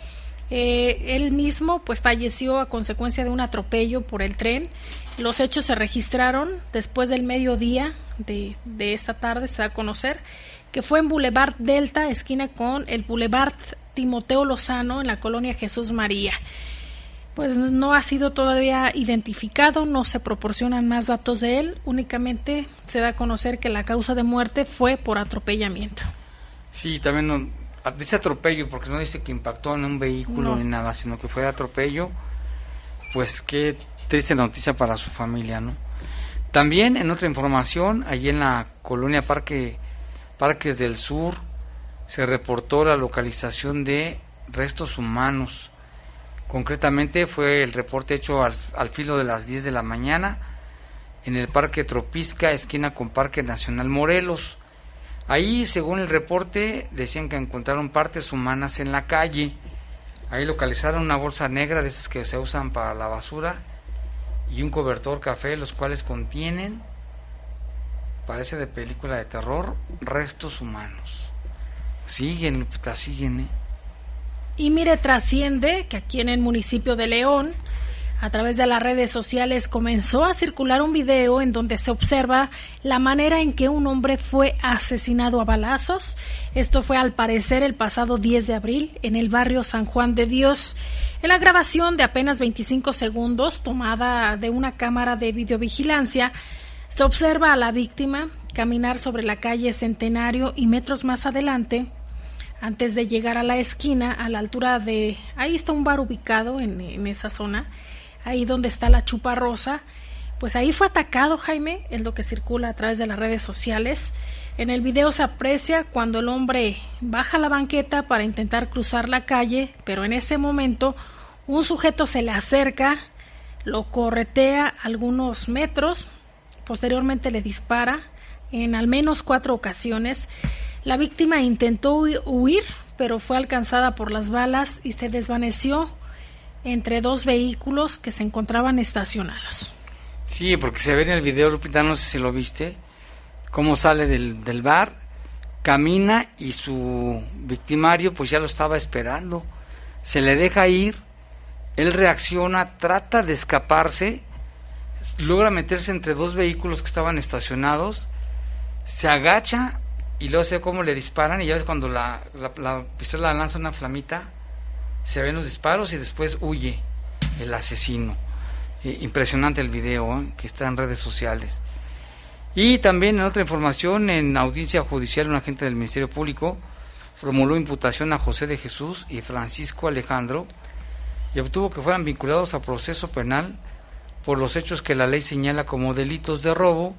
Eh, él mismo pues falleció a consecuencia de un atropello por el tren. Los hechos se registraron después del mediodía de, de esta tarde, se da a conocer, que fue en Boulevard Delta, esquina con el Boulevard Timoteo Lozano, en la colonia Jesús María. Pues no ha sido todavía identificado, no se proporcionan más datos de él, únicamente se da a conocer que la causa de muerte fue por atropellamiento. Sí, también no, dice atropello porque no dice que impactó en un vehículo ni nada, sino que fue atropello. Pues qué triste noticia para su familia, ¿no? También en otra información, allí en la colonia Parque Parques del Sur se reportó la localización de restos humanos. Concretamente fue el reporte hecho al, filo de las 10 de la mañana en el Parque Tropisca, esquina con Parque Nacional Morelos. Ahí, según el reporte, decían que encontraron partes humanas en la calle. Ahí localizaron una bolsa negra de esas que se usan para la basura y un cobertor café, los cuales contienen, parece de película de terror, restos humanos. Siguen, Lupita, siguen, ¿eh? Y mire, trasciende que aquí en el municipio de León, a través de las redes sociales, comenzó a circular un video en donde se observa la manera en que un hombre fue asesinado a balazos. Esto fue al parecer el pasado 10 de abril en el barrio San Juan de Dios. En la grabación de apenas 25 segundos, tomada de una cámara de videovigilancia, se observa a la víctima caminar sobre la calle Centenario y metros más adelante antes de llegar a la esquina, a la altura de... Ahí está un bar ubicado en, esa zona, ahí donde está la chupa rosa. Pues ahí fue atacado Jaime, es lo que circula a través de las redes sociales. En el video se aprecia cuando el hombre baja la banqueta para intentar cruzar la calle, pero en ese momento un sujeto se le acerca, lo corretea algunos metros, posteriormente le dispara en al menos cuatro ocasiones. La víctima intentó huir, pero fue alcanzada por las balas y se desvaneció entre dos vehículos que se encontraban estacionados. Sí, porque se ve en el video, Lupita, no sé si lo viste, cómo sale del, del bar, camina y su victimario pues ya lo estaba esperando. Se le deja ir, él reacciona, trata de escaparse, logra meterse entre dos vehículos que estaban estacionados, se agacha y luego sé cómo le disparan y ya ves cuando la, la, la, pistola lanza una flamita, se ven los disparos y después huye el asesino. Eh, impresionante el video ¿eh? que está en redes sociales. Y también en otra información, en audiencia judicial, un agente del Ministerio Público formuló imputación a José de Jesús y Francisco Alejandro y obtuvo que fueran vinculados a proceso penal por los hechos que la ley señala como delitos de robo,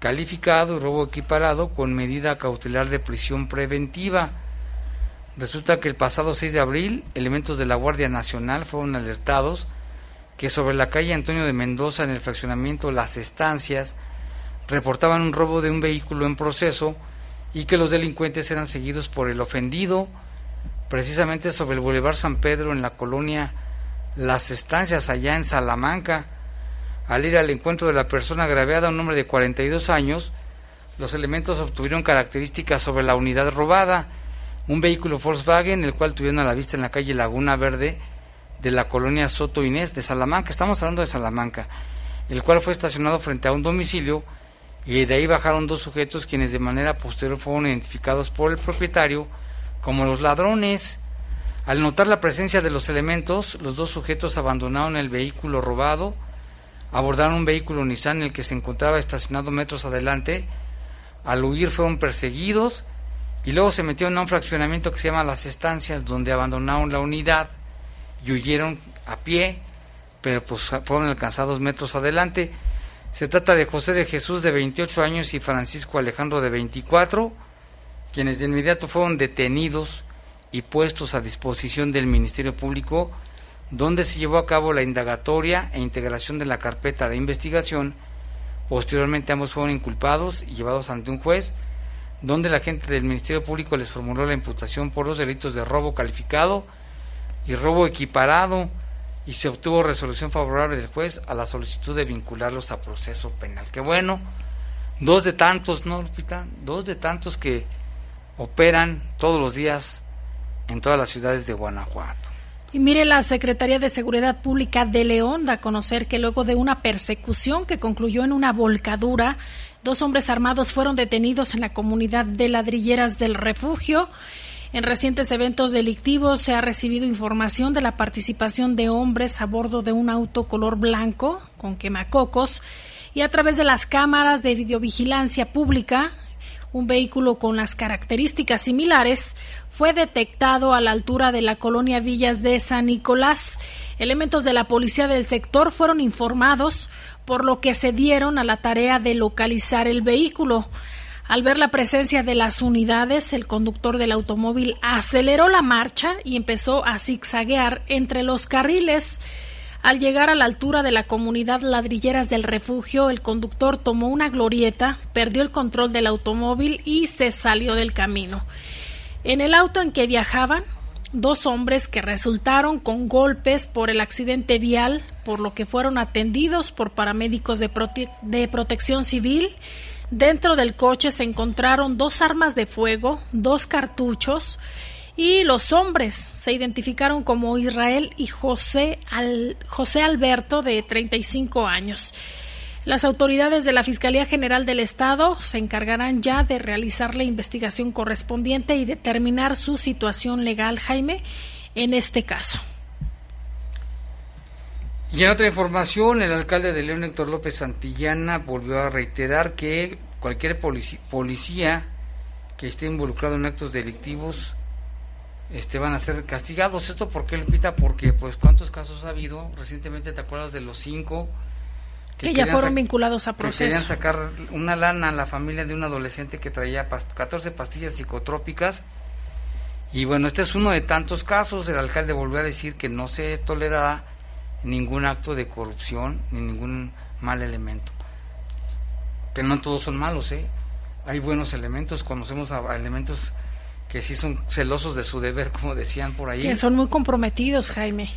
calificado y robo equiparado con medida cautelar de prisión preventiva. Resulta que el pasado 6 de abril, elementos de la Guardia Nacional fueron alertados que sobre la calle Antonio de Mendoza, en el fraccionamiento Las Estancias, reportaban un robo de un vehículo en proceso y que los delincuentes eran seguidos por el ofendido, precisamente sobre el Boulevard San Pedro, en la colonia Las Estancias, allá en Salamanca. Al ir al encuentro de la persona agraviada, un hombre de 42 años, los elementos obtuvieron características sobre la unidad robada, un vehículo Volkswagen, el cual tuvieron a la vista en la calle Laguna Verde de la colonia Soto Inés de Salamanca, estamos hablando de Salamanca, el cual fue estacionado frente a un domicilio y de ahí bajaron dos sujetos quienes de manera posterior fueron identificados por el propietario como los ladrones. Al notar la presencia de los elementos, los dos sujetos abandonaron el vehículo robado, abordaron un vehículo Nissan en el que se encontraba estacionado metros adelante, al huir fueron perseguidos y luego se metieron a un fraccionamiento que se llama Las Estancias, donde abandonaron la unidad y huyeron a pie, pero pues fueron alcanzados metros adelante. Se trata de José de Jesús de 28 años y Francisco Alejandro de 24, quienes de inmediato fueron detenidos y puestos a disposición del Ministerio Público, donde se llevó a cabo la indagatoria e integración de la carpeta de investigación. Posteriormente ambos fueron inculpados y llevados ante un juez, donde la gente del Ministerio Público les formuló la imputación por los delitos de robo calificado y robo equiparado y se obtuvo resolución favorable del juez a la solicitud de vincularlos a proceso penal. Qué bueno, dos de tantos, ¿no, Lupita? Dos de tantos que operan todos los días en todas las ciudades de Guanajuato. Y mire, la Secretaría de Seguridad Pública de León da a conocer que luego de una persecución que concluyó en una volcadura, dos hombres armados fueron detenidos en la comunidad de ladrilleras del refugio. En recientes eventos delictivos se ha recibido información de la participación de hombres a bordo de un auto color blanco con quemacocos y a través de las cámaras de videovigilancia pública, un vehículo con las características similares fue detectado a la altura de la colonia Villas de San Nicolás. Elementos de la policía del sector fueron informados, por lo que se dieron a la tarea de localizar el vehículo. Al ver la presencia de las unidades, el conductor del automóvil aceleró la marcha y empezó a zigzaguear entre los carriles. Al llegar a la altura de la comunidad Ladrilleras del Refugio, el conductor tomó una glorieta, perdió el control del automóvil y se salió del camino. En el auto en que viajaban, dos hombres que resultaron con golpes por el accidente vial, por lo que fueron atendidos por paramédicos de, de protección civil Dentro del coche se encontraron dos armas de fuego, dos cartuchos y los hombres se identificaron como Israel y José, José Alberto de 35 años. Las autoridades de la Fiscalía General del Estado se encargarán ya de realizar la investigación correspondiente y determinar su situación legal, Jaime, en este caso. Y en otra información, el alcalde de León, Héctor López Santillana, volvió a reiterar que cualquier policía, que esté involucrado en actos delictivos este, van a ser castigados. ¿Esto por qué, Lupita? Porque, pues, ¿cuántos casos ha habido? Recientemente, ¿te acuerdas de los cinco? Que, ya fueron vinculados a proceso. Que querían sacar una lana a la familia de un adolescente que traía 14 pastillas psicotrópicas. Y bueno, este es uno de tantos casos. El alcalde volvió a decir que no se tolerará ningún acto de corrupción ni ningún mal elemento. Que no todos son malos, ¿eh? Hay buenos elementos, conocemos a, elementos que sí son celosos de su deber, como decían por ahí. Que son muy comprometidos, Jaime.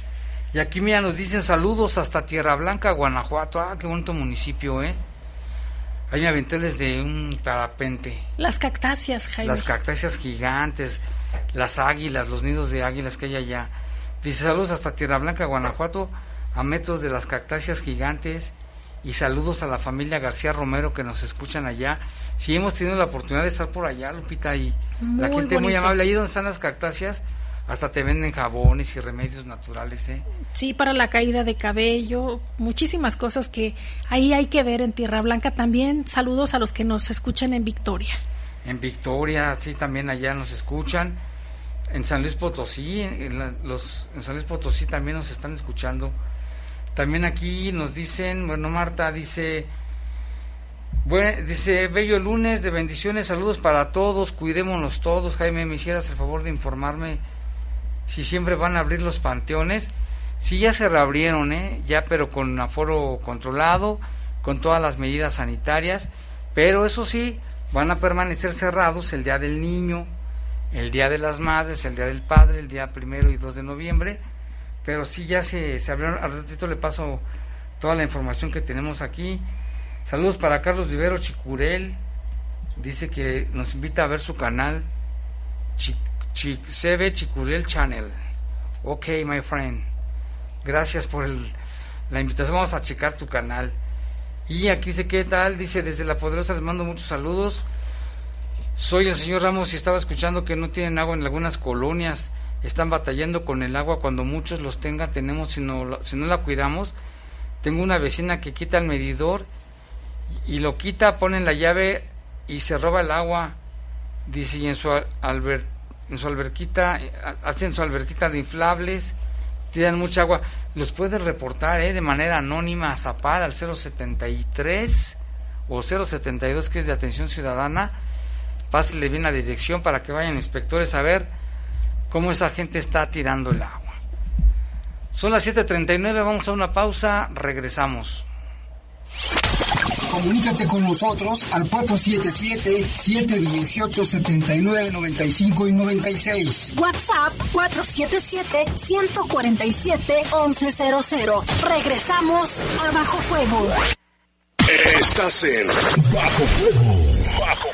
Y aquí, mira, nos dicen saludos hasta Tierra Blanca, Guanajuato. Ah, qué bonito municipio, ¿eh? Hay aventeles de un parapente. Las cactáceas, Jaime. Las cactáceas gigantes, las águilas, los nidos de águilas que hay allá. Dice saludos hasta Tierra Blanca, Guanajuato a metros de las cactáceas gigantes y saludos a la familia García Romero que nos escuchan allá. Si hemos tenido la oportunidad de estar por allá, Lupita, y la gente muy amable, ahí donde están las cactáceas, hasta te venden jabones y remedios naturales, ¿eh? Sí, para la caída de cabello, muchísimas cosas que ahí hay que ver en Tierra Blanca. También saludos a los que nos escuchan en Victoria. En Victoria, sí, también allá nos escuchan. En San Luis Potosí, en, los, en San Luis Potosí también nos están escuchando también aquí nos dicen, bueno, Marta dice, bueno, dice, bello lunes de bendiciones, saludos para todos, cuidémonos todos. Jaime, me hicieras el favor de informarme si siempre van a abrir los panteones. Sí, ya se reabrieron, ¿eh? ya, pero con aforo controlado, con todas las medidas sanitarias, pero eso sí, van a permanecer cerrados el día del niño, el día de las madres, el día del padre, el día primero y 2 de noviembre pero sí ya se, se abrieron, al ratito le paso toda la información que tenemos aquí. Saludos para Carlos Vivero Chicurel, dice que nos invita a ver su canal, Chi, Chicurel Channel. Ok, my friend. Gracias por la invitación. Vamos a checar tu canal. Y aquí dice, ¿qué tal? Dice, desde La Poderosa les mando muchos saludos. Soy el señor Ramos y estaba escuchando que no tienen agua en algunas colonias. Están batallando con el agua cuando muchos los tengan. Tenemos, si no, si no la cuidamos. Tengo una vecina que quita el medidor y lo quita, ponen la llave y se roba el agua. Dice, y en su, alber, en su alberquita, eh, hacen su alberquita de inflables, tiran mucha agua. Los puede reportar eh, de manera anónima a Zapal al 073 o 072, que es de atención ciudadana. Pásele bien la dirección para que vayan inspectores a ver cómo esa gente está tirando el agua. Son las 7.39, vamos a una pausa, regresamos. Comunícate con nosotros al 477-718-7995 y 96. WhatsApp 477-147-1100. Regresamos a Bajo Fuego. Estás en Bajo Fuego. Bajo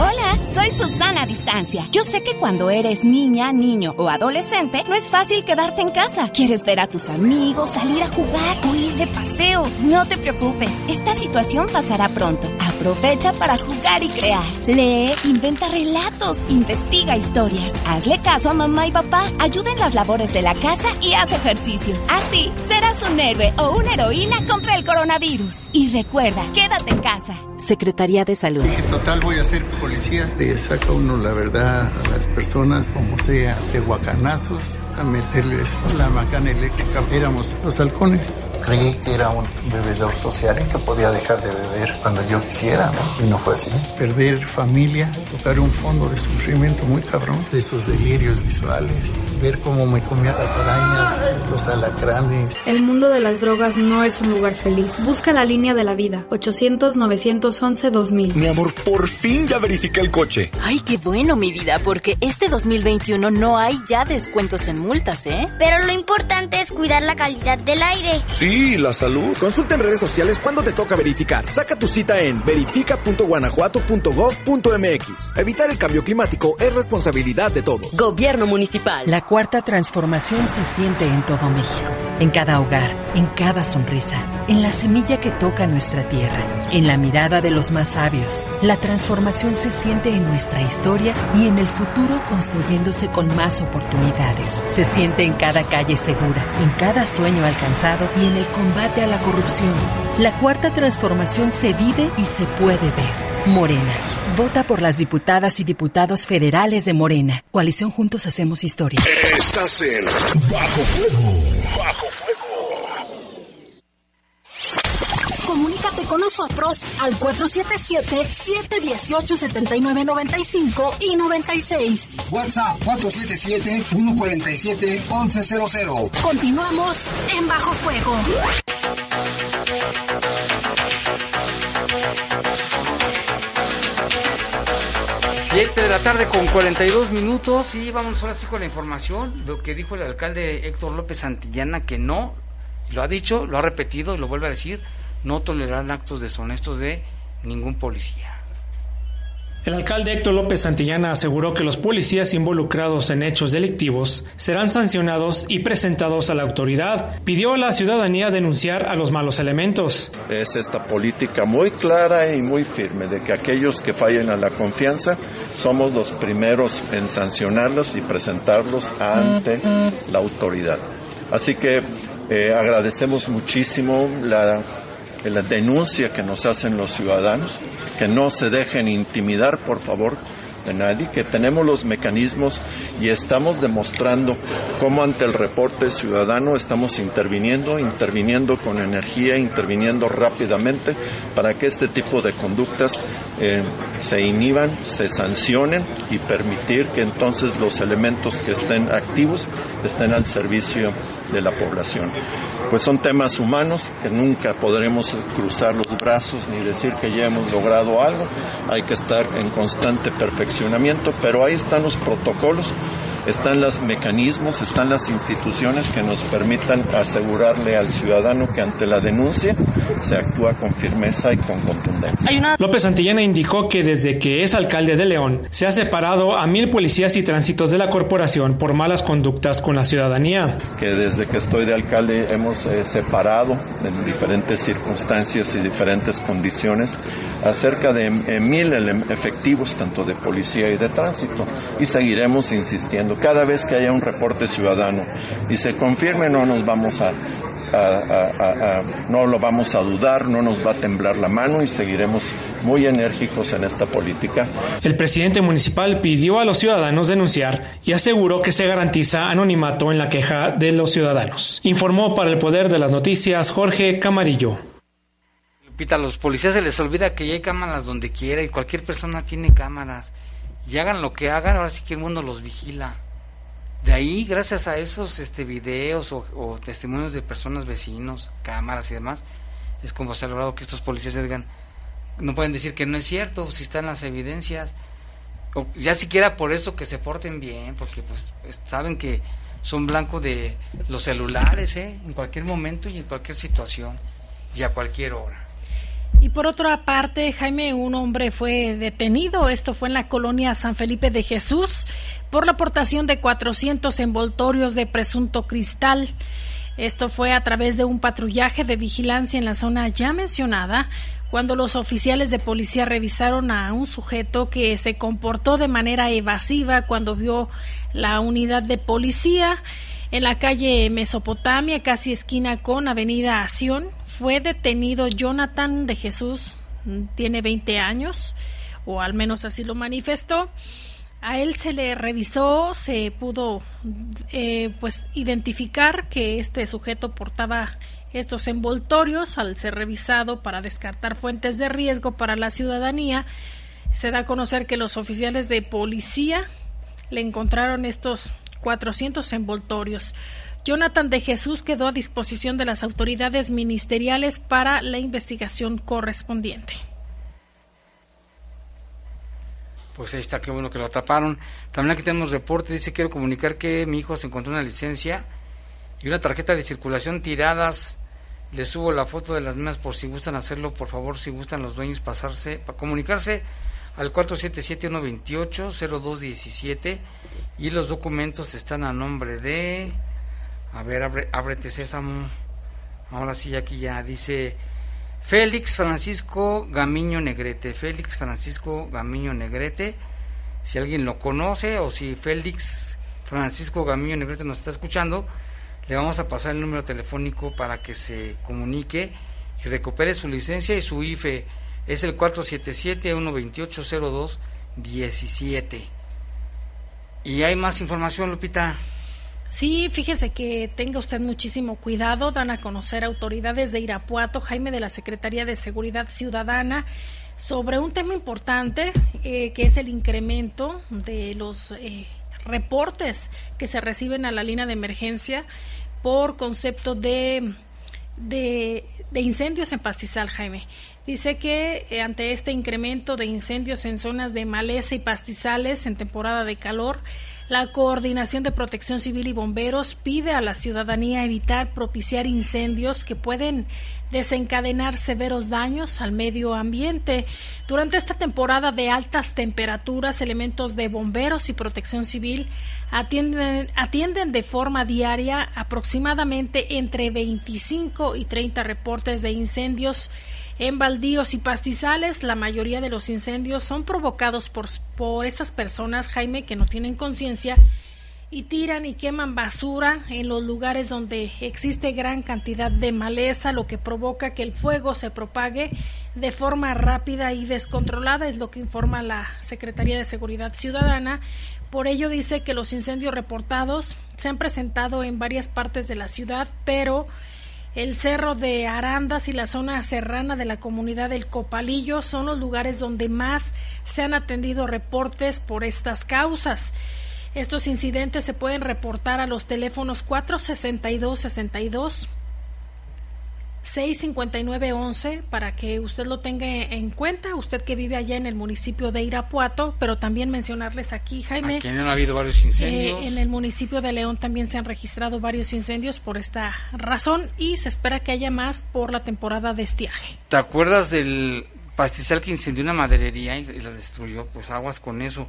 Hola, soy Susana Distancia. Yo sé que cuando eres niña, niño o adolescente, no es fácil quedarte en casa. Quieres ver a tus amigos, salir a jugar o ir de paseo. No te preocupes, esta situación pasará pronto. Aprovecha para jugar y crear. Lee, inventa relatos, investiga historias. Hazle caso a mamá y papá, ayuda en las labores de la casa y haz ejercicio. Así serás un héroe o una heroína contra el coronavirus. Y recuerda, quédate en casa. Secretaría de Salud. Dije, total, voy a ser policía. Le saca uno la verdad a las personas, como sea, de guacanazos, a meterles la macana eléctrica. Éramos los halcones. Creí que era un bebedor social y que podía dejar de beber cuando yo quisiera, ¿no? Y no fue así. Perder familia, tocar un fondo de sufrimiento muy cabrón, de esos delirios visuales, ver cómo me comía las arañas, los alacranes. El mundo de las drogas no es un lugar feliz. Busca la línea de la vida. 800 911 2000. Mi amor, por fin ya verifiqué el coche. Ay, qué bueno, mi vida, porque este 2021 no hay ya descuentos en multas, ¿eh? Pero lo importante es cuidar la calidad del aire. Sí, la salud. Consulta en redes sociales cuándo te toca verificar. Saca tu cita en verifica.guanajuato.gov.mx. Evitar el cambio climático es responsabilidad de todos. Gobierno municipal. La cuarta transformación se siente en todo México. En cada hogar, en cada sonrisa, en la semilla que toca nuestra tierra, en la mirada de los más sabios. La transformación se siente en nuestra historia y en el futuro construyéndose con más oportunidades. Se siente en cada calle segura, en cada sueño alcanzado y en el combate a la corrupción. La cuarta transformación se vive y se puede ver. Morena. Vota por las diputadas y diputados federales de Morena. Coalición Juntos Hacemos Historia. Estás en Bajo Fuego. Bajo Comunícate con nosotros al 477-718-7995 y 96. WhatsApp 477-147-1100. Continuamos en Bajo Fuego. 7 de la tarde con 42 minutos y vamos ahora sí con la información, lo que dijo el alcalde Héctor López Santillana, que no, lo ha dicho, lo ha repetido y lo vuelve a decir, no tolerarán actos deshonestos de ningún policía. El alcalde Héctor López Santillana aseguró que los policías involucrados en hechos delictivos serán sancionados y presentados a la autoridad. Pidió a la ciudadanía denunciar a los malos elementos. Es esta política muy clara y muy firme de que aquellos que fallen a la confianza somos los primeros en sancionarlos y presentarlos ante la autoridad. Así que eh, agradecemos muchísimo la la denuncia que nos hacen los ciudadanos, que no se dejen intimidar, por favor, de nadie, que tenemos los mecanismos y estamos demostrando cómo ante el reporte ciudadano estamos interviniendo, interviniendo con energía, interviniendo rápidamente para que este tipo de conductas eh, se inhiban, se sancionen y permitir que entonces los elementos que estén activos estén al servicio de la población. Pues son temas humanos que nunca podremos cruzar los brazos ni decir que ya hemos logrado algo. Hay que estar en constante perfeccionamiento, pero ahí están los protocolos están los mecanismos, están las instituciones que nos permitan asegurarle al ciudadano que ante la denuncia se actúa con firmeza y con contundencia. López Santillana indicó que desde que es alcalde de León se ha separado a mil policías y tránsitos de la corporación por malas conductas con la ciudadanía. Que desde que estoy de alcalde hemos eh, separado en diferentes circunstancias y diferentes condiciones a cerca de eh, mil efectivos tanto de policía y de tránsito y seguiremos insistiendo cada vez que haya un reporte ciudadano y se confirme no nos vamos a, no lo vamos a dudar, no nos va a temblar la mano y seguiremos muy enérgicos en esta política. El presidente municipal pidió a los ciudadanos denunciar y aseguró que se garantiza anonimato en la queja de los ciudadanos. Informó para el Poder de las Noticias Jorge Camarillo. Pita, a los policías se les olvida que ya hay cámaras donde quiera y cualquier persona tiene cámaras. Y hagan lo que hagan, ahora sí que el mundo los vigila. De ahí, gracias a esos este, videos o, testimonios de personas, vecinos, cámaras y demás, es como se ha logrado que estos policías digan, no pueden decir que no es cierto si están las evidencias. O ya siquiera por eso que se porten bien, porque pues saben que son blanco de los celulares, ¿eh? en cualquier momento y en cualquier situación y a cualquier hora. Y por otra parte, Jaime, un hombre fue detenido, esto fue en la colonia San Felipe de Jesús, por la aportación de 400 envoltorios de presunto cristal. Esto fue a través de un patrullaje de vigilancia en la zona ya mencionada, cuando los oficiales de policía revisaron a un sujeto que se comportó de manera evasiva cuando vio la unidad de policía en la calle Mesopotamia, casi esquina con Avenida Ación fue detenido Jonathan de Jesús, tiene 20 años, o al menos así lo manifestó. A él se le revisó, se pudo eh, pues identificar que este sujeto portaba estos envoltorios al ser revisado para descartar fuentes de riesgo para la ciudadanía. Se da a conocer que los oficiales de policía le encontraron estos 400 envoltorios. Jonathan de Jesús quedó a disposición de las autoridades ministeriales para la investigación correspondiente. Pues ahí está, qué bueno que lo atraparon. También aquí tenemos reporte, dice quiero comunicar que mi hijo se encontró una licencia y una tarjeta de circulación tiradas. Les subo la foto de las mismas por si gustan hacerlo, por favor, si gustan los dueños pasarse, para comunicarse al 477-128-0217 y los documentos están a nombre de a ver, abre, ábrete Sésamo. Ahora sí, aquí ya dice Félix Francisco Gamiño Negrete. Félix Francisco Gamiño Negrete. Si alguien lo conoce o si Félix Francisco Gamiño Negrete nos está escuchando, le vamos a pasar el número telefónico para que se comunique y recupere su licencia y su IFE. Es el 477-128-02-17. Y hay más información, Lupita. Sí, fíjese que tenga usted muchísimo cuidado. Dan a conocer autoridades de Irapuato, Jaime de la Secretaría de Seguridad Ciudadana, sobre un tema importante eh, que es el incremento de los eh, reportes que se reciben a la línea de emergencia por concepto de, de, incendios en pastizal, Jaime. Dice que eh, ante este incremento de incendios en zonas de maleza y pastizales en temporada de calor, la Coordinación de Protección Civil y Bomberos pide a la ciudadanía evitar propiciar incendios que pueden desencadenar severos daños al medio ambiente. Durante esta temporada de altas temperaturas, elementos de bomberos y protección civil atienden, de forma diaria aproximadamente entre 25 y 30 reportes de incendios en baldíos y pastizales, la mayoría de los incendios son provocados por, por estas personas, Jaime, que no tienen conciencia y tiran y queman basura en los lugares donde existe gran cantidad de maleza, lo que provoca que el fuego se propague de forma rápida y descontrolada, es lo que informa la Secretaría de Seguridad Ciudadana. Por ello dice que los incendios reportados se han presentado en varias partes de la ciudad, pero el cerro de Arandas y la zona serrana de la comunidad del Copalillo son los lugares donde más se han atendido reportes por estas causas. Estos incidentes se pueden reportar a los teléfonos 462-62 65911 para que usted lo tenga en cuenta, usted que vive allá en el municipio de Irapuato, pero también mencionarles aquí, Jaime. Aquí habido varios incendios. Eh, en el municipio de León también se han registrado varios incendios por esta razón y se espera que haya más por la temporada de estiaje. ¿Te acuerdas del pastizal que incendió una maderería y, y la destruyó? Pues aguas con eso.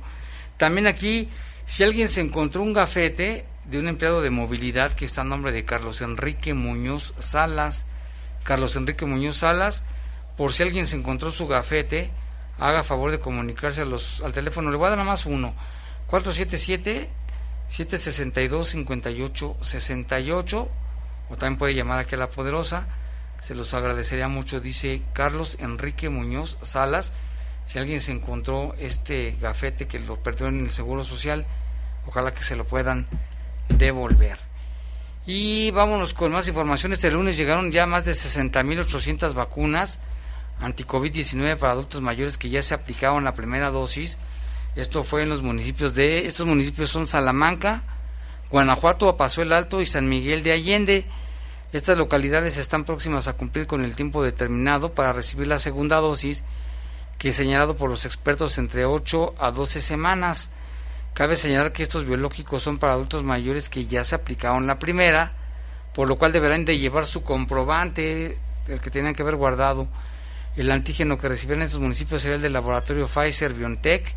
También aquí, si alguien se encontró un gafete de un empleado de movilidad que está a nombre de Carlos Enrique Muñoz Salas, Carlos Enrique Muñoz Salas. Por si alguien se encontró su gafete, haga favor de comunicarse a los, al teléfono. Le voy a dar nada más uno. 477-762-5868. O también puede llamar aquí a la poderosa. Se los agradecería mucho, dice Carlos Enrique Muñoz Salas. Si alguien se encontró este gafete que lo perdió en el Seguro Social, ojalá que se lo puedan devolver. Y vámonos con más información. Este lunes llegaron ya más de 60.800 vacunas anti-COVID-19 para adultos mayores que ya se aplicaron la primera dosis. Esto fue en los municipios de, estos municipios son Salamanca, Guanajuato, Paso el Alto y San Miguel de Allende. Estas localidades están próximas a cumplir con el tiempo determinado para recibir la segunda dosis, que es señalado por los expertos entre 8 a 12 semanas. Cabe señalar que estos biológicos son para adultos mayores que ya se aplicaron la primera, por lo cual deberán de llevar su comprobante, el que tenían que haber guardado. El antígeno que recibieron en estos municipios sería el del laboratorio Pfizer BioNTech,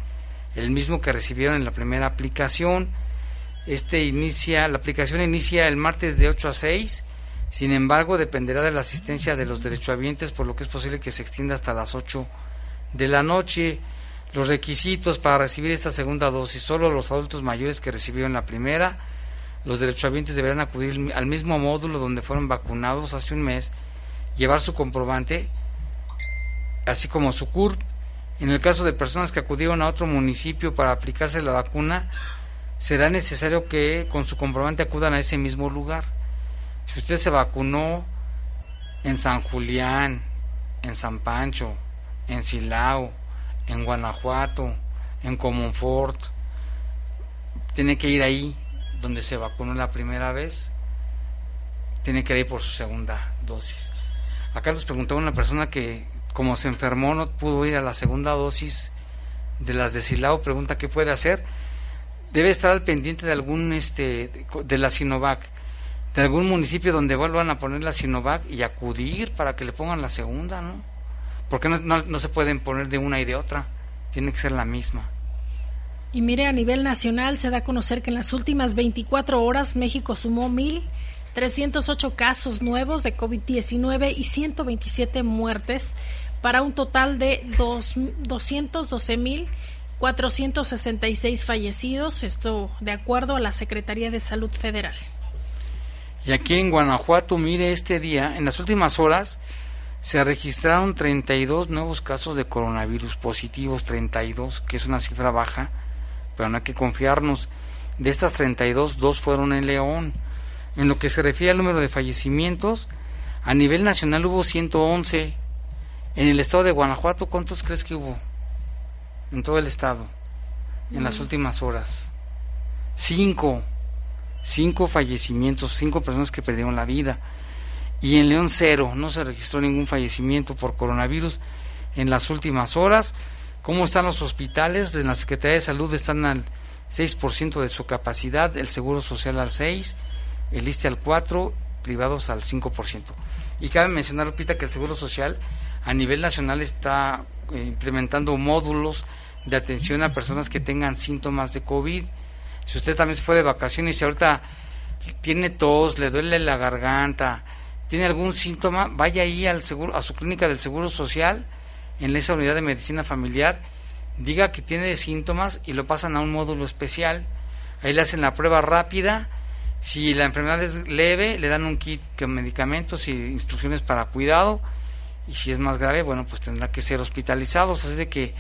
el mismo que recibieron en la primera aplicación. Este inicia, la aplicación inicia el martes de 8 a 6. Sin embargo, dependerá de la asistencia de los derechohabientes, por lo que es posible que se extienda hasta las 8 de la noche. Los requisitos para recibir esta segunda dosis, solo los adultos mayores que recibieron la primera, los derechohabientes deberán acudir al mismo módulo donde fueron vacunados hace un mes, llevar su comprobante, así como su CURP. En el caso de personas que acudieron a otro municipio para aplicarse la vacuna, será necesario que con su comprobante acudan a ese mismo lugar. Si usted se vacunó en San Julián, en San Pancho, en Silao, en Guanajuato, en Comonfort, tiene que ir ahí donde se vacunó la primera vez, tiene que ir por su segunda dosis. Acá nos preguntaba una persona que como se enfermó no pudo ir a la segunda dosis de las de Silao, pregunta qué puede hacer. Debe estar al pendiente de algún este de la Sinovac, de algún municipio donde vuelvan a poner la Sinovac y acudir para que le pongan la segunda, ¿no? Porque no, no, no, se pueden poner de una y de otra, tiene que ser la misma. Y mire, a nivel nacional se da a conocer que en las últimas 24 horas México sumó 1.308 casos nuevos de COVID-19 y 127 muertes, para un total de 212.466 fallecidos, esto de acuerdo a la Secretaría de Salud Federal. Y aquí en Guanajuato, mire, este día, en las últimas horas, se registraron 32 nuevos casos de coronavirus positivos, 32, que es una cifra baja, pero no hay que confiarnos. De estas 32, dos fueron en León. En lo que se refiere al número de fallecimientos, a nivel nacional hubo 111. En el estado de Guanajuato, ¿cuántos crees que hubo? En todo el estado, en las últimas horas. Cinco. Cinco fallecimientos, cinco personas que perdieron la vida y en León cero, no se registró ningún fallecimiento por coronavirus en las últimas horas. ¿Cómo están los hospitales? En la Secretaría de Salud están al 6% de su capacidad, el Seguro Social al 6%, el ISTE al 4%, privados al 5%. Y cabe mencionar, Lupita, que el Seguro Social a nivel nacional está eh, implementando módulos de atención a personas que tengan síntomas de COVID. Si usted también se fue de vacaciones y ahorita tiene tos, le duele la garganta, tiene algún síntoma, vaya ahí al seguro, a su clínica del Seguro Social, en esa unidad de medicina familiar, diga que tiene síntomas y lo pasan a un módulo especial. Ahí le hacen la prueba rápida. Si la enfermedad es leve, le dan un kit con medicamentos y instrucciones para cuidado. Y si es más grave, bueno, pues tendrá que ser hospitalizados. Así de que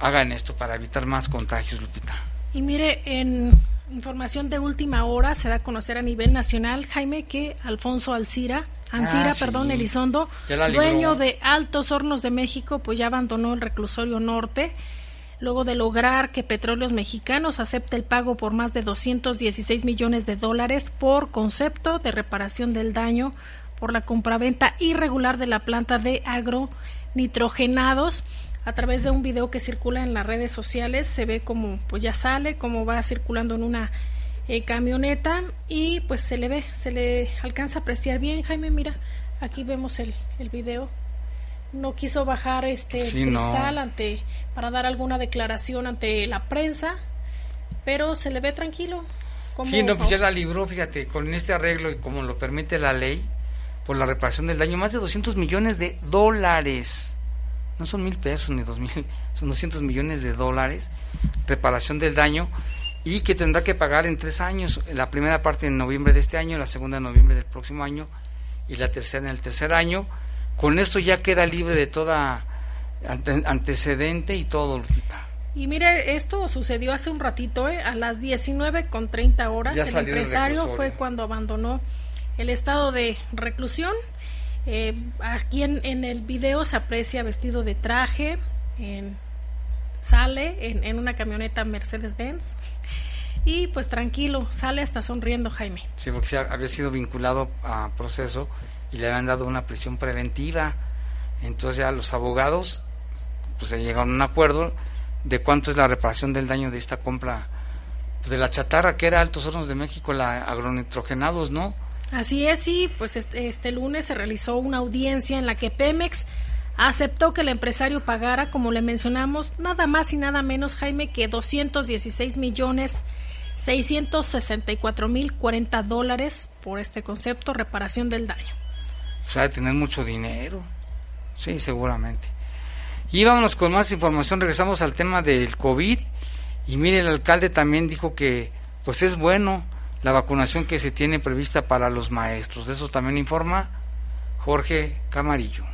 hagan esto para evitar más contagios, Lupita. Y mire, en información de última hora se da a conocer a nivel nacional, Jaime, que Alfonso Alcira, Ancira, Ah, perdón, sí. Elizondo, dueño de Altos Hornos de México, pues ya abandonó el reclusorio norte, luego de lograr que Petróleos Mexicanos acepte el pago por más de 216 millones de dólares por concepto de reparación del daño por la compraventa irregular de la planta de agronitrogenados. A través de un video que circula en las redes sociales se ve como pues ya sale, como va circulando en una eh, camioneta y pues se le ve, se le alcanza a apreciar bien. Jaime, mira, aquí vemos el, el video. No quiso bajar este cristal ante para dar alguna declaración ante la prensa, pero se le ve tranquilo. sí, no, pues ya la libró, fíjate, con este arreglo y como lo permite la ley, por la reparación del daño, más de 200 millones de dólares. No son mil pesos ni dos mil, son 200 millones de dólares, reparación del daño, y que tendrá que pagar en tres años, la primera parte en noviembre de este año, la segunda en noviembre del próximo año y la tercera en el tercer año. Con esto ya queda libre de toda antecedente y todo. Y mire, esto sucedió hace un ratito, ¿eh? a las 19 con 30 horas. el empresario fue cuando abandonó el estado de reclusión. Eh, aquí en, en, el video se aprecia vestido de traje, en, sale en, una camioneta Mercedes-Benz y pues tranquilo, sale hasta sonriendo Jaime. Sí, porque había sido vinculado a proceso y le habían dado una prisión preventiva. Entonces ya los abogados pues se llegaron a un acuerdo de cuánto es la reparación del daño de esta compra pues, de la chatarra que era Altos Hornos de México, la agronitrogenados, ¿no? Así es, sí, pues este, este, lunes se realizó una audiencia en la que Pemex aceptó que el empresario pagara, como le mencionamos, nada más y nada menos, Jaime, que 216 millones 664 mil 40 dólares por este concepto, reparación del daño. O sea, de tener mucho dinero. Sí, seguramente. Y vámonos con más información. Regresamos al tema del COVID. Y mire, el alcalde también dijo que pues es bueno la vacunación que se tiene prevista para los maestros. De eso también informa Jorge Camarillo.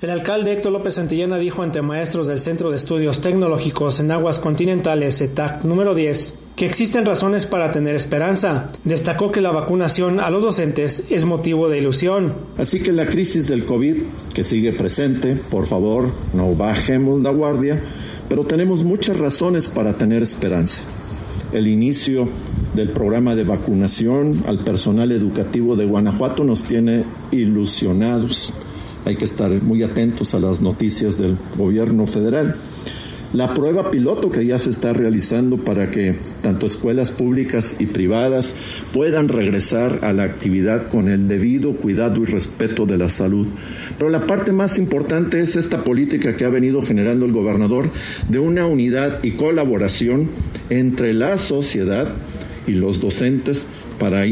El alcalde Héctor López Santillana dijo ante maestros del Centro de Estudios Tecnológicos en Aguas Continentales, CETAC número 10, que existen razones para tener esperanza. Destacó que la vacunación a los docentes es motivo de ilusión. Así que la crisis del COVID, que sigue presente, por favor, no bajemos la guardia, pero tenemos muchas razones para tener esperanza. El inicio del programa de vacunación al personal educativo de Guanajuato nos tiene ilusionados hay que estar muy atentos a las noticias del gobierno federal. La prueba piloto que ya se está realizando para que tanto escuelas públicas y privadas puedan regresar a la actividad con el debido cuidado y respeto de la salud. Pero la parte más importante es esta política que ha venido generando el gobernador de una unidad y colaboración entre la sociedad y los docentes para,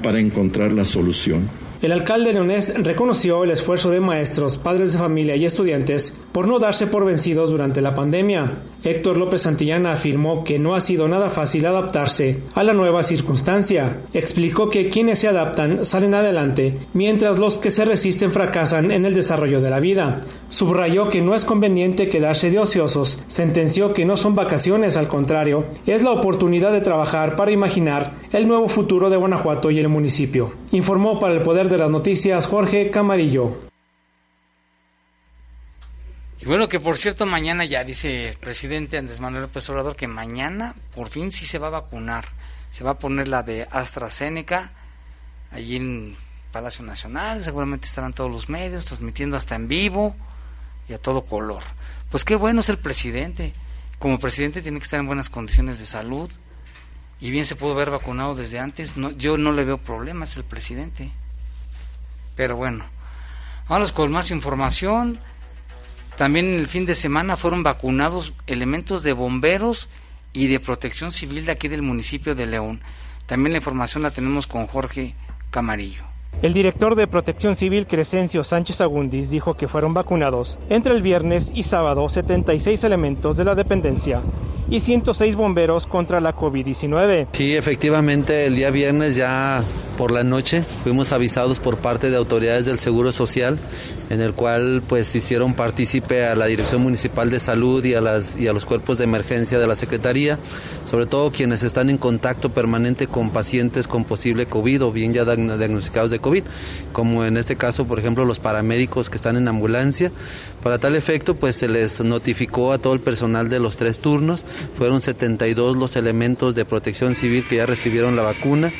para encontrar la solución. El alcalde leonés reconoció el esfuerzo de maestros, padres de familia y estudiantes por no darse por vencidos durante la pandemia. Héctor López Santillana afirmó que no ha sido nada fácil adaptarse a la nueva circunstancia. Explicó que quienes se adaptan salen adelante, mientras los que se resisten fracasan en el desarrollo de la vida. Subrayó que no es conveniente quedarse de ociosos, sentenció que no son vacaciones, al contrario, es la oportunidad de trabajar para imaginar el nuevo futuro de Guanajuato y el municipio. Informó para el Poder de las Noticias Jorge Camarillo. Y bueno, que por cierto, mañana ya dice el presidente Andrés Manuel López Obrador que mañana por fin sí se va a vacunar. Se va a poner la de AstraZeneca allí en Palacio Nacional. Seguramente estarán todos los medios transmitiendo hasta en vivo y a todo color. Pues qué bueno es el presidente. Como presidente tiene que estar en buenas condiciones de salud. Y bien se pudo haber vacunado desde antes. No, yo no le veo problemas el presidente. Pero bueno, vamos con más información. También en el fin de semana fueron vacunados elementos de bomberos y de protección civil de aquí del municipio de León. También la información la tenemos con Jorge Camarillo. El director de Protección Civil Crescencio Sánchez Agundis dijo que fueron vacunados entre el viernes y sábado 76 elementos de la dependencia y 106 bomberos contra la COVID-19. Sí, efectivamente, el día viernes ya por la noche fuimos avisados por parte de autoridades del Seguro Social, en el cual pues hicieron partícipe a la Dirección Municipal de Salud y a, las, y a los cuerpos de emergencia de la Secretaría, sobre todo quienes están en contacto permanente con pacientes con posible COVID o bien ya diagnosticados de COVID, como en este caso, por ejemplo, los paramédicos que están en ambulancia. Para tal efecto, pues se les notificó a todo el personal de los tres turnos fueron 72 los elementos de protección civil que ya recibieron la vacuna.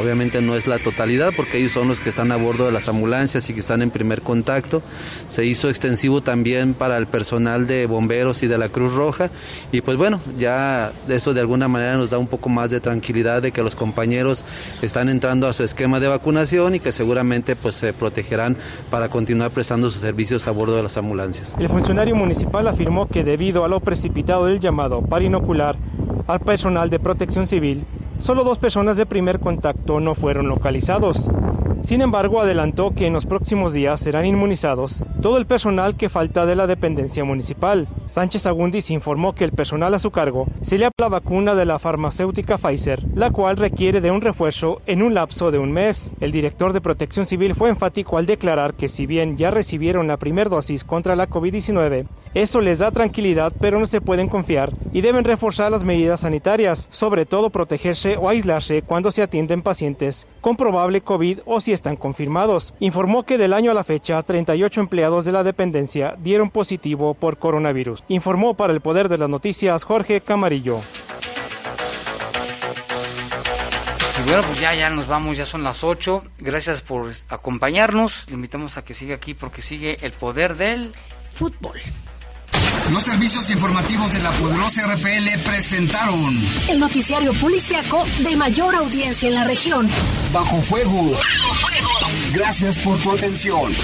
Obviamente no es la totalidad porque ellos son los que están a bordo de las ambulancias y que están en primer contacto. Se hizo extensivo también para el personal de bomberos y de la Cruz Roja y pues bueno, ya eso de alguna manera nos da un poco más de tranquilidad de que los compañeros están entrando a su esquema de vacunación y que seguramente pues se protegerán para continuar prestando sus servicios a bordo de las ambulancias. El funcionario municipal afirmó que debido a lo precipitado del llamado para inocular al personal de protección civil, solo dos personas de primer contacto no fueron localizados. Sin embargo, adelantó que en los próximos días serán inmunizados todo el personal que falta de la dependencia municipal. Sánchez Agundis informó que el personal a su cargo se le la vacuna de la farmacéutica Pfizer, la cual requiere de un refuerzo en un lapso de un mes. El director de Protección Civil fue enfático al declarar que si bien ya recibieron la primera dosis contra la COVID-19, eso les da tranquilidad, pero no se pueden confiar y deben reforzar las medidas sanitarias, sobre todo protegerse o aislarse cuando se atienden pacientes con probable COVID o si están confirmados. Informó que del año a la fecha, 38 empleados de la dependencia dieron positivo por coronavirus. Informó para el Poder de las Noticias Jorge Camarillo. Y bueno, pues ya, ya nos vamos, ya son las 8. Gracias por acompañarnos. Le invitamos a que siga aquí porque sigue el poder del fútbol. Los servicios informativos de la poderosa RPL presentaron el noticiario policiaco de mayor audiencia en la región. Bajo fuego. Bajo fuego. Gracias por tu atención.